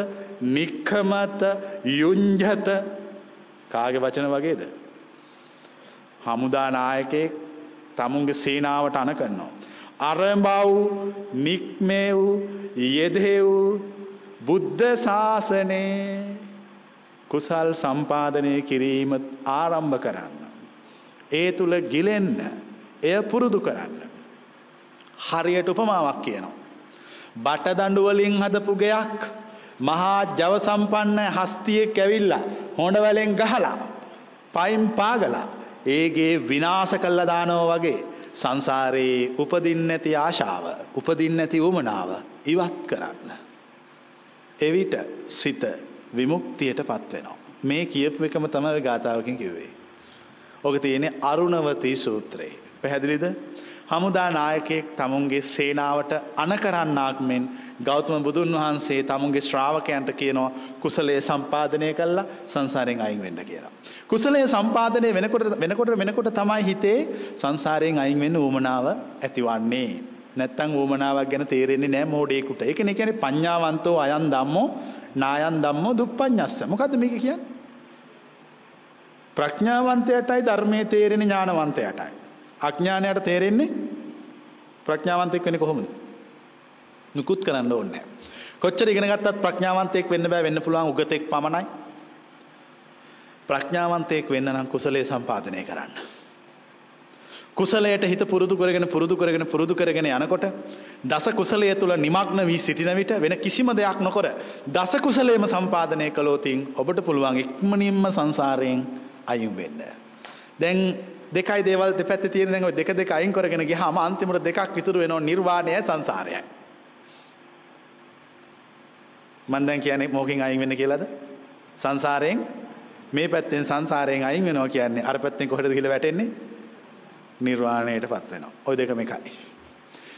නික්කමත යුංජත කාගේ වචන වගේද? හමුදා නායකයෙක් තමුන්ගේ සේනාවට අන කරනවා. අරඹව් නික්මෙව් යෙදෙව් බුද්ධ ශාසනයේ කුසල් සම්පාදනය කිරීම ආරම්භ කරන්න. ඒ තුළ ගිලෙන්න එය පුරුදු කරන්න. හරියට උපමාවක් කියනවා. බටදඩුවලින් හදපු ගෙයක් මහා ජව සම්පන්න හස්තියෙක් ඇවිල්ලා හොඬවලෙන් ගහලා පයිම් පාගලා ඒගේ විනාස කල්ල දානෝ වගේ සංසාරයේ උපදින්න ඇති ආශාව උපදින්න ඇති උමනාව ඉවත් කරන්න. එවිට සිත විමුක්තියට පත්වෙනවා. මේ කියපු එකම තමයි ගාථාවකින් කිව්වේ. ඕක තියෙන්නේ අරුණවතී සූත්‍රයේ. පැහැදිලිද? හමුදා නායකයෙක් තමුන්ගේ සේනාවට අන කරන්නාක් මෙන් ගෞතම බුදුන් වහන්සේ තමුන්ගේ ශ්‍රාවකයන්ට කියනවා කුසලයේ සම්පාදනය කළා සංසාරයෙන් අයින් වෙන්න කියලා. කුසලයේ සම්පාදනය වෙනකොට වෙනකොට වෙනකොට තමයි හිතේ සංසාරයෙන් අයින් වෙන්න උවමනාව ඇතිවන්නේ. නැත්තම් උවමනාවක් ගැන තේරෙන්නේ නැහැ මෝඩයෙකුට. ඒකනේ කියන්නේ පඤ්ඤාවන්තෝ අයන් ධම්මෝ නායන් ධම්මෝ දුප්පඤ්ඤස්ස. මොකද්ද මේක කියන්නේ? ප්‍රඥාවන්තයටයි ධර්මයේ තේරෙන ඥානවන්තයටයි. අඥානයට තේරෙන්නේ ප්‍රඥාවන්තෙක් වෙන්නේ කොහොමද? නිකුත් කරන්න ඕනේ. කොච්චර ඉගෙන ගත්තත් ප්‍රඥාවන්තයෙක් වෙන්න බෑ වෙන්න පුළුවන් උගතෙක් පමණයි. ප්‍රඥාවන්තයෙක් වෙන්න නම් කුසලයේ සම්පාදනය කරන්න. කුසලයට හිත පුරුදු කරගෙන පුරුදු කරගෙන පුරුදු කරගෙන යනකොට දස කුසලය තුළ නිමක්න වී සිටින විට වෙන කිසිම දෙයක් නොකර දස කුසලේම සම්පාදනය කළෝතින් ඔබට පුළුවන් ඉක්මනින්ම සංසාරයෙන් අයුම් වෙන්න. දැන් දෙකයි දේවල් දෙපැත්තේ තියෙන දැන් ඔය දෙක දෙක අයින් කරගෙන ගියාම අන්තිමට දෙකක් ඉතුරු වෙනවා නිර්වාණයයි සංසාරයයි. මම දැන් කියන්නේ මොකකින් අයින් වෙන්න කියලාද? සංසාරයෙන් මේ පැත්තෙන් සංසාරයෙන් අයින් වෙනවා කියන්නේ අර පැත්තෙන් කොහෙටද කියලා වැටෙන්නේ? නිර්වාණයටපත් වෙනවා. ওই දෙකම එකයි.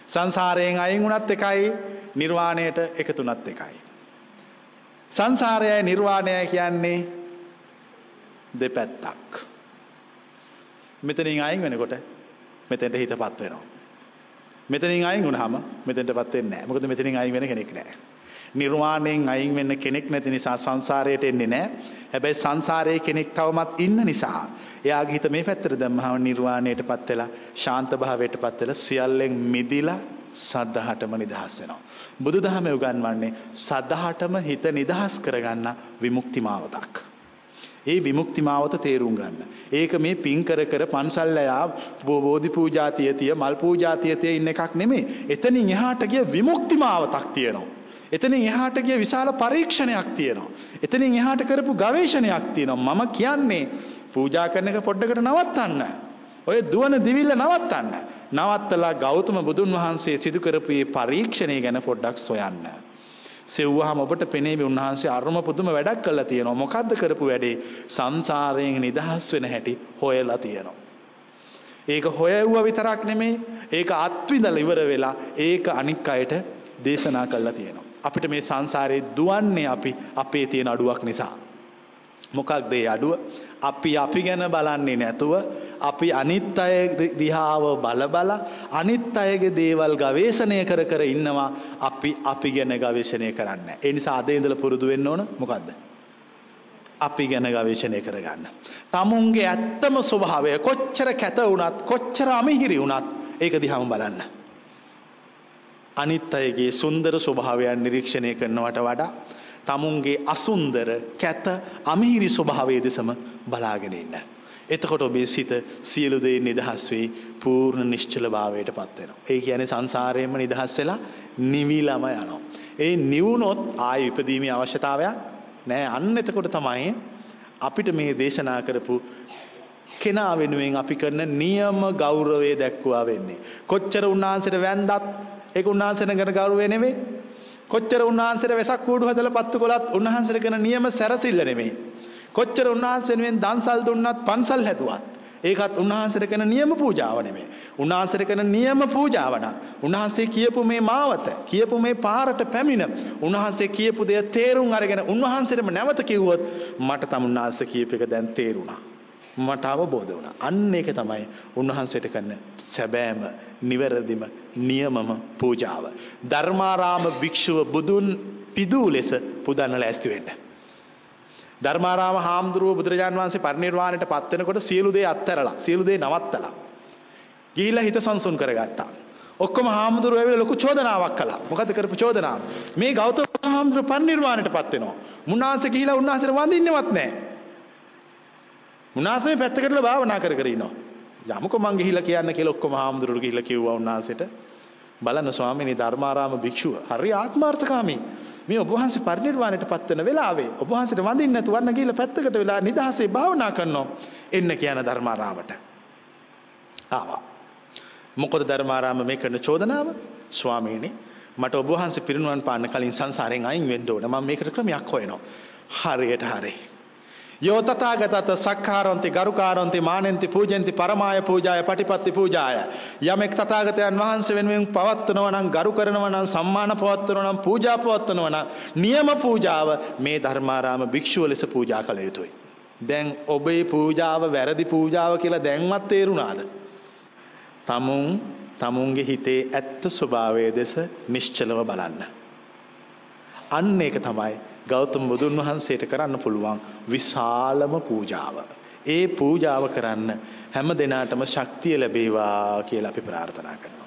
සංසාරයෙන් අයින් වුණත් එකයි නිර්වාණයට එකතුනත් එකයි. සංසාරයයි නිර්වාණයයි කියන්නේ දෙපැත්තක්. මෙතනින් අයින් වෙනකොට මෙතෙන්ට හිතපත් වෙනවා. මෙතනින් අයින් වුණාම මෙතෙන්ටපත් වෙන්නේ නැහැ. මොකද මෙතනින් අයින් වෙන කෙනෙක් නැහැ. නිර්වාණයෙන් අයින් වෙන්න කෙනෙක් නැති නිසා සංසාරයට එන්නේ නැහැ. හැබැයි සංසාරයේ කෙනෙක් තවමත් ඉන්න නිසා එයාගේ හිත මේ පැත්තට දැම්මහම නිර්වාණයටපත් වෙලා ශාන්ත භාවයටපත් වෙලා සියල්ලෙන් මිදිලා සද්ධාහටම නිදහස් වෙනවා. බුදුදහම උගන්වන්නේ සද්ධාහටම හිත නිදහස් කරගන්න විමුක්ති මාවතක්. ඒ විමුක්ති මාවත තේරුම් ගන්න. ඒක මේ පින් කර කර පන්සල් යා බෝධි පූජා තිය තිය මල් පූජා තිය තිය ඉන්න එකක් නෙමෙයි. එතනින් එහාට ගිය විමුක්ති මාවතක් තියෙනවා. එතනින් එහාට ගිය විශාල පරීක්ෂණයක් තියෙනවා. එතනින් එහාට කරපු ගවේෂණයක් තියෙනවා. මම කියන්නේ පූජා කරන එක පොඩ්ඩකට නවත්තන්න. ඔය දුවන දිවිල්ල නවත්තන්න. නවත්තලා ගෞතම බුදුන් වහන්සේ සිදු කරපු මේ පරීක්ෂණය ගැන පොඩ්ඩක් සොයන්න. සෙව්වහම ඔබට පෙනේවි උන්වහන්සේ අරුම පුදුම වැඩක් කළා තියෙනවා. මොකද්ද කරපු වැඩේ? සංසාරයෙන් නිදහස් වෙන හැටි හොයලා තියෙනවා. ඒක හොයවුවා විතරක් නෙමෙයි. ඒක අත්විඳලා ඉවර වෙලා ඒක අනික් අයට දේශනා කළා තියෙනවා. අපිට මේ සංසාරේ දුවන්නේ අපි අපේ තියෙන අඩුවක් නිසා. මොකක්ද ඒ අඩුව? අපි අපි ගැන බලන්නේ නැතුව අපි අනිත් අය දිහාව බල බල අනිත් අයගේ දේවල් ගවේෂණය කර කර ඉන්නවා අපි අපි ගැන ගවේෂණය කරන්න. ඒ නිසා අද ඉඳලා පුරුදු වෙන්න ඕන මොකද්ද? අපි ගැන ගවේෂණය කරගන්න. තමුන්ගේ ඇත්තම ස්වභාවය කොච්චර කැත වුණත් කොච්චර අමිහිරි වුණත් ඒක දිහාම බලන්න. අනිත් අයගේ සුන්දර ස්වභාවයන් නිරීක්ෂණය කරනවට වඩා තමුන්ගේ අසුන්දර කැත අමිහිරි ස්වභාවය දෙසම බලාගෙන ඉන්න. එතකොට ඔබේ සිත සියලු දේ නිදහස් වෙයි පූර්ණ නිශ්චල භාවයට පත් වෙනවා. ඒ කියන්නේ සංසාරයෙන්ම නිදහස් වෙලා නිවිලම යනවා. ඒ නිවුනොත් ආය ඉපදීමේ අවශ්‍යතාවයක් නෑ. අන්න එතකොට තමයි අපිට මේ දේශනා කරපු කෙනා වෙනුවෙන් අපි කරන නියම ගෞරවය දැක්වා වෙන්නේ. කොච්චර උන්වහන්සේට වැන්දත් ඒක උන්වහන්සේට කරන ගෞරවය නෙමෙයි. කොච්චර උන්වහන්සේට වෙසක් කූඩු හදලා පත්තු කළත් උන්වහන්සේට කරන නියම සැරසිල්ල නෙමෙයි. කොච්චර උන්වහන්සේ වෙනුවෙන් දන්සල් දුන්නත් පන්සල් හැදුවත් ඒකත් උන්වහන්සේට කරන නියම පූජාව නෙමෙයි. උන්වහන්සේට කරන නියම පූජාව නම් උන්වහන්සේ කියපු මේ මාවත, කියපු මේ පාරට පැමිණ, උන්වහන්සේ කියපු දේ තේරුම් අරගෙන උන්වහන්සේටම නැවත කිව්වොත් මට තමුන්නාංශ කියප එක දැන් තේරුණා. මට අවබෝධ වුණා. අන්න ඒක තමයි උන්වහන්සේට කරන සැබෑම නිවැරදිම නියමම පූජාව. ධර්මාරාම භික්ෂුව බුදුන් පිදූ ලෙස පුදන්න ලෑස්ති වෙන්න. ධර්මාරාම හාමුදුරුව බුදුරජාන් වහන්සේ පරිනිර්වාණයට පත් වෙනකොට සියලු දේ අත්හැරලා සියලු දේ නවත්තලා ගිහිල්ලා හිත සංසුන් කරගත්තා. ඔක්කොම හාමුදුරුව ඇවිල්ලා ලොකු චෝදනාවක් කළා. මොකද කරපු චෝදනාව? මේ ගෞතම හාමුදුරුව පරිනිර්වාණයට පත් වෙනවා. මුන්නාන්සේ ගිහිලා උන්වහන්සේට වඳින්නවත් නැහැ. උන්වහන්සේ පැත්තකටලා භාවනා කර කර ඉනවා. යමුකෝ මං ගිහිලා කියන්න කියලා ඔක්කොම හාමුදුරුවෝ ගිහිලා කිව්වා උන්වහන්සේට. බලන්න ස්වාමීනි ධර්මාරාම භික්ෂුව හරි ආත්මාර්ථකාමී. මේ ඔබ වහන්සේ පරිනිර්වාණයට පත් වෙන වෙලාවේ ඔබ වහන්සේට වඳින්න නැතුව වන්න ගිහිල්ලා පැත්තකට වෙලා නිදහසේ භාවනා කරනවා. එන්න කියන ධර්මාරාමට. ආවා. මොකද ධර්මාරාම මේ කරන චෝදනාව? ස්වාමීනි මට ඔබ වහන්සේ පිරිනුවන් පාන්න කලින් සංසාරයෙන් අයින් වෙන්න ඕන. මම මේකට ක්‍රමයක් හොයනවා. හරියට හරියි යෝතතාගතත සක්කාරොන්ති ගරුකාරොන්ති මානෙන්ති පූජෙන්ති පරමාය පූජාය පටිපත්ති පූජාය. යමෙක් තතාගතයන් වහන්සේ වෙනුවෙන් පවත්වනවනම් ගරු කරනවනම් සම්මාන පවත්වනවනම් පූජා පවත්වනවන නියම පූජාව මේ ධර්මාරාම භික්ෂුව ලෙස පූජා කළ යුතුයි. දැන් ඔබේ පූජාව වැරදි පූජාව කියලා දැන්වත් තේරුණාද. තමුන් තමුන්ගේ හිතේ ඇත්ත ස්වභාවය දෙස නිශ්චලව බලන්න. අන්න ඒක තමයි ගෞතම බුදුන් වහන්සේට කරන්න පුළුවන් විශාලම පූජාව. ඒ පූජාව කරන්න හැම දෙනාටම ශක්තිය ලැබේවා කියලා අපි ප්‍රාර්ථනා කරනවා.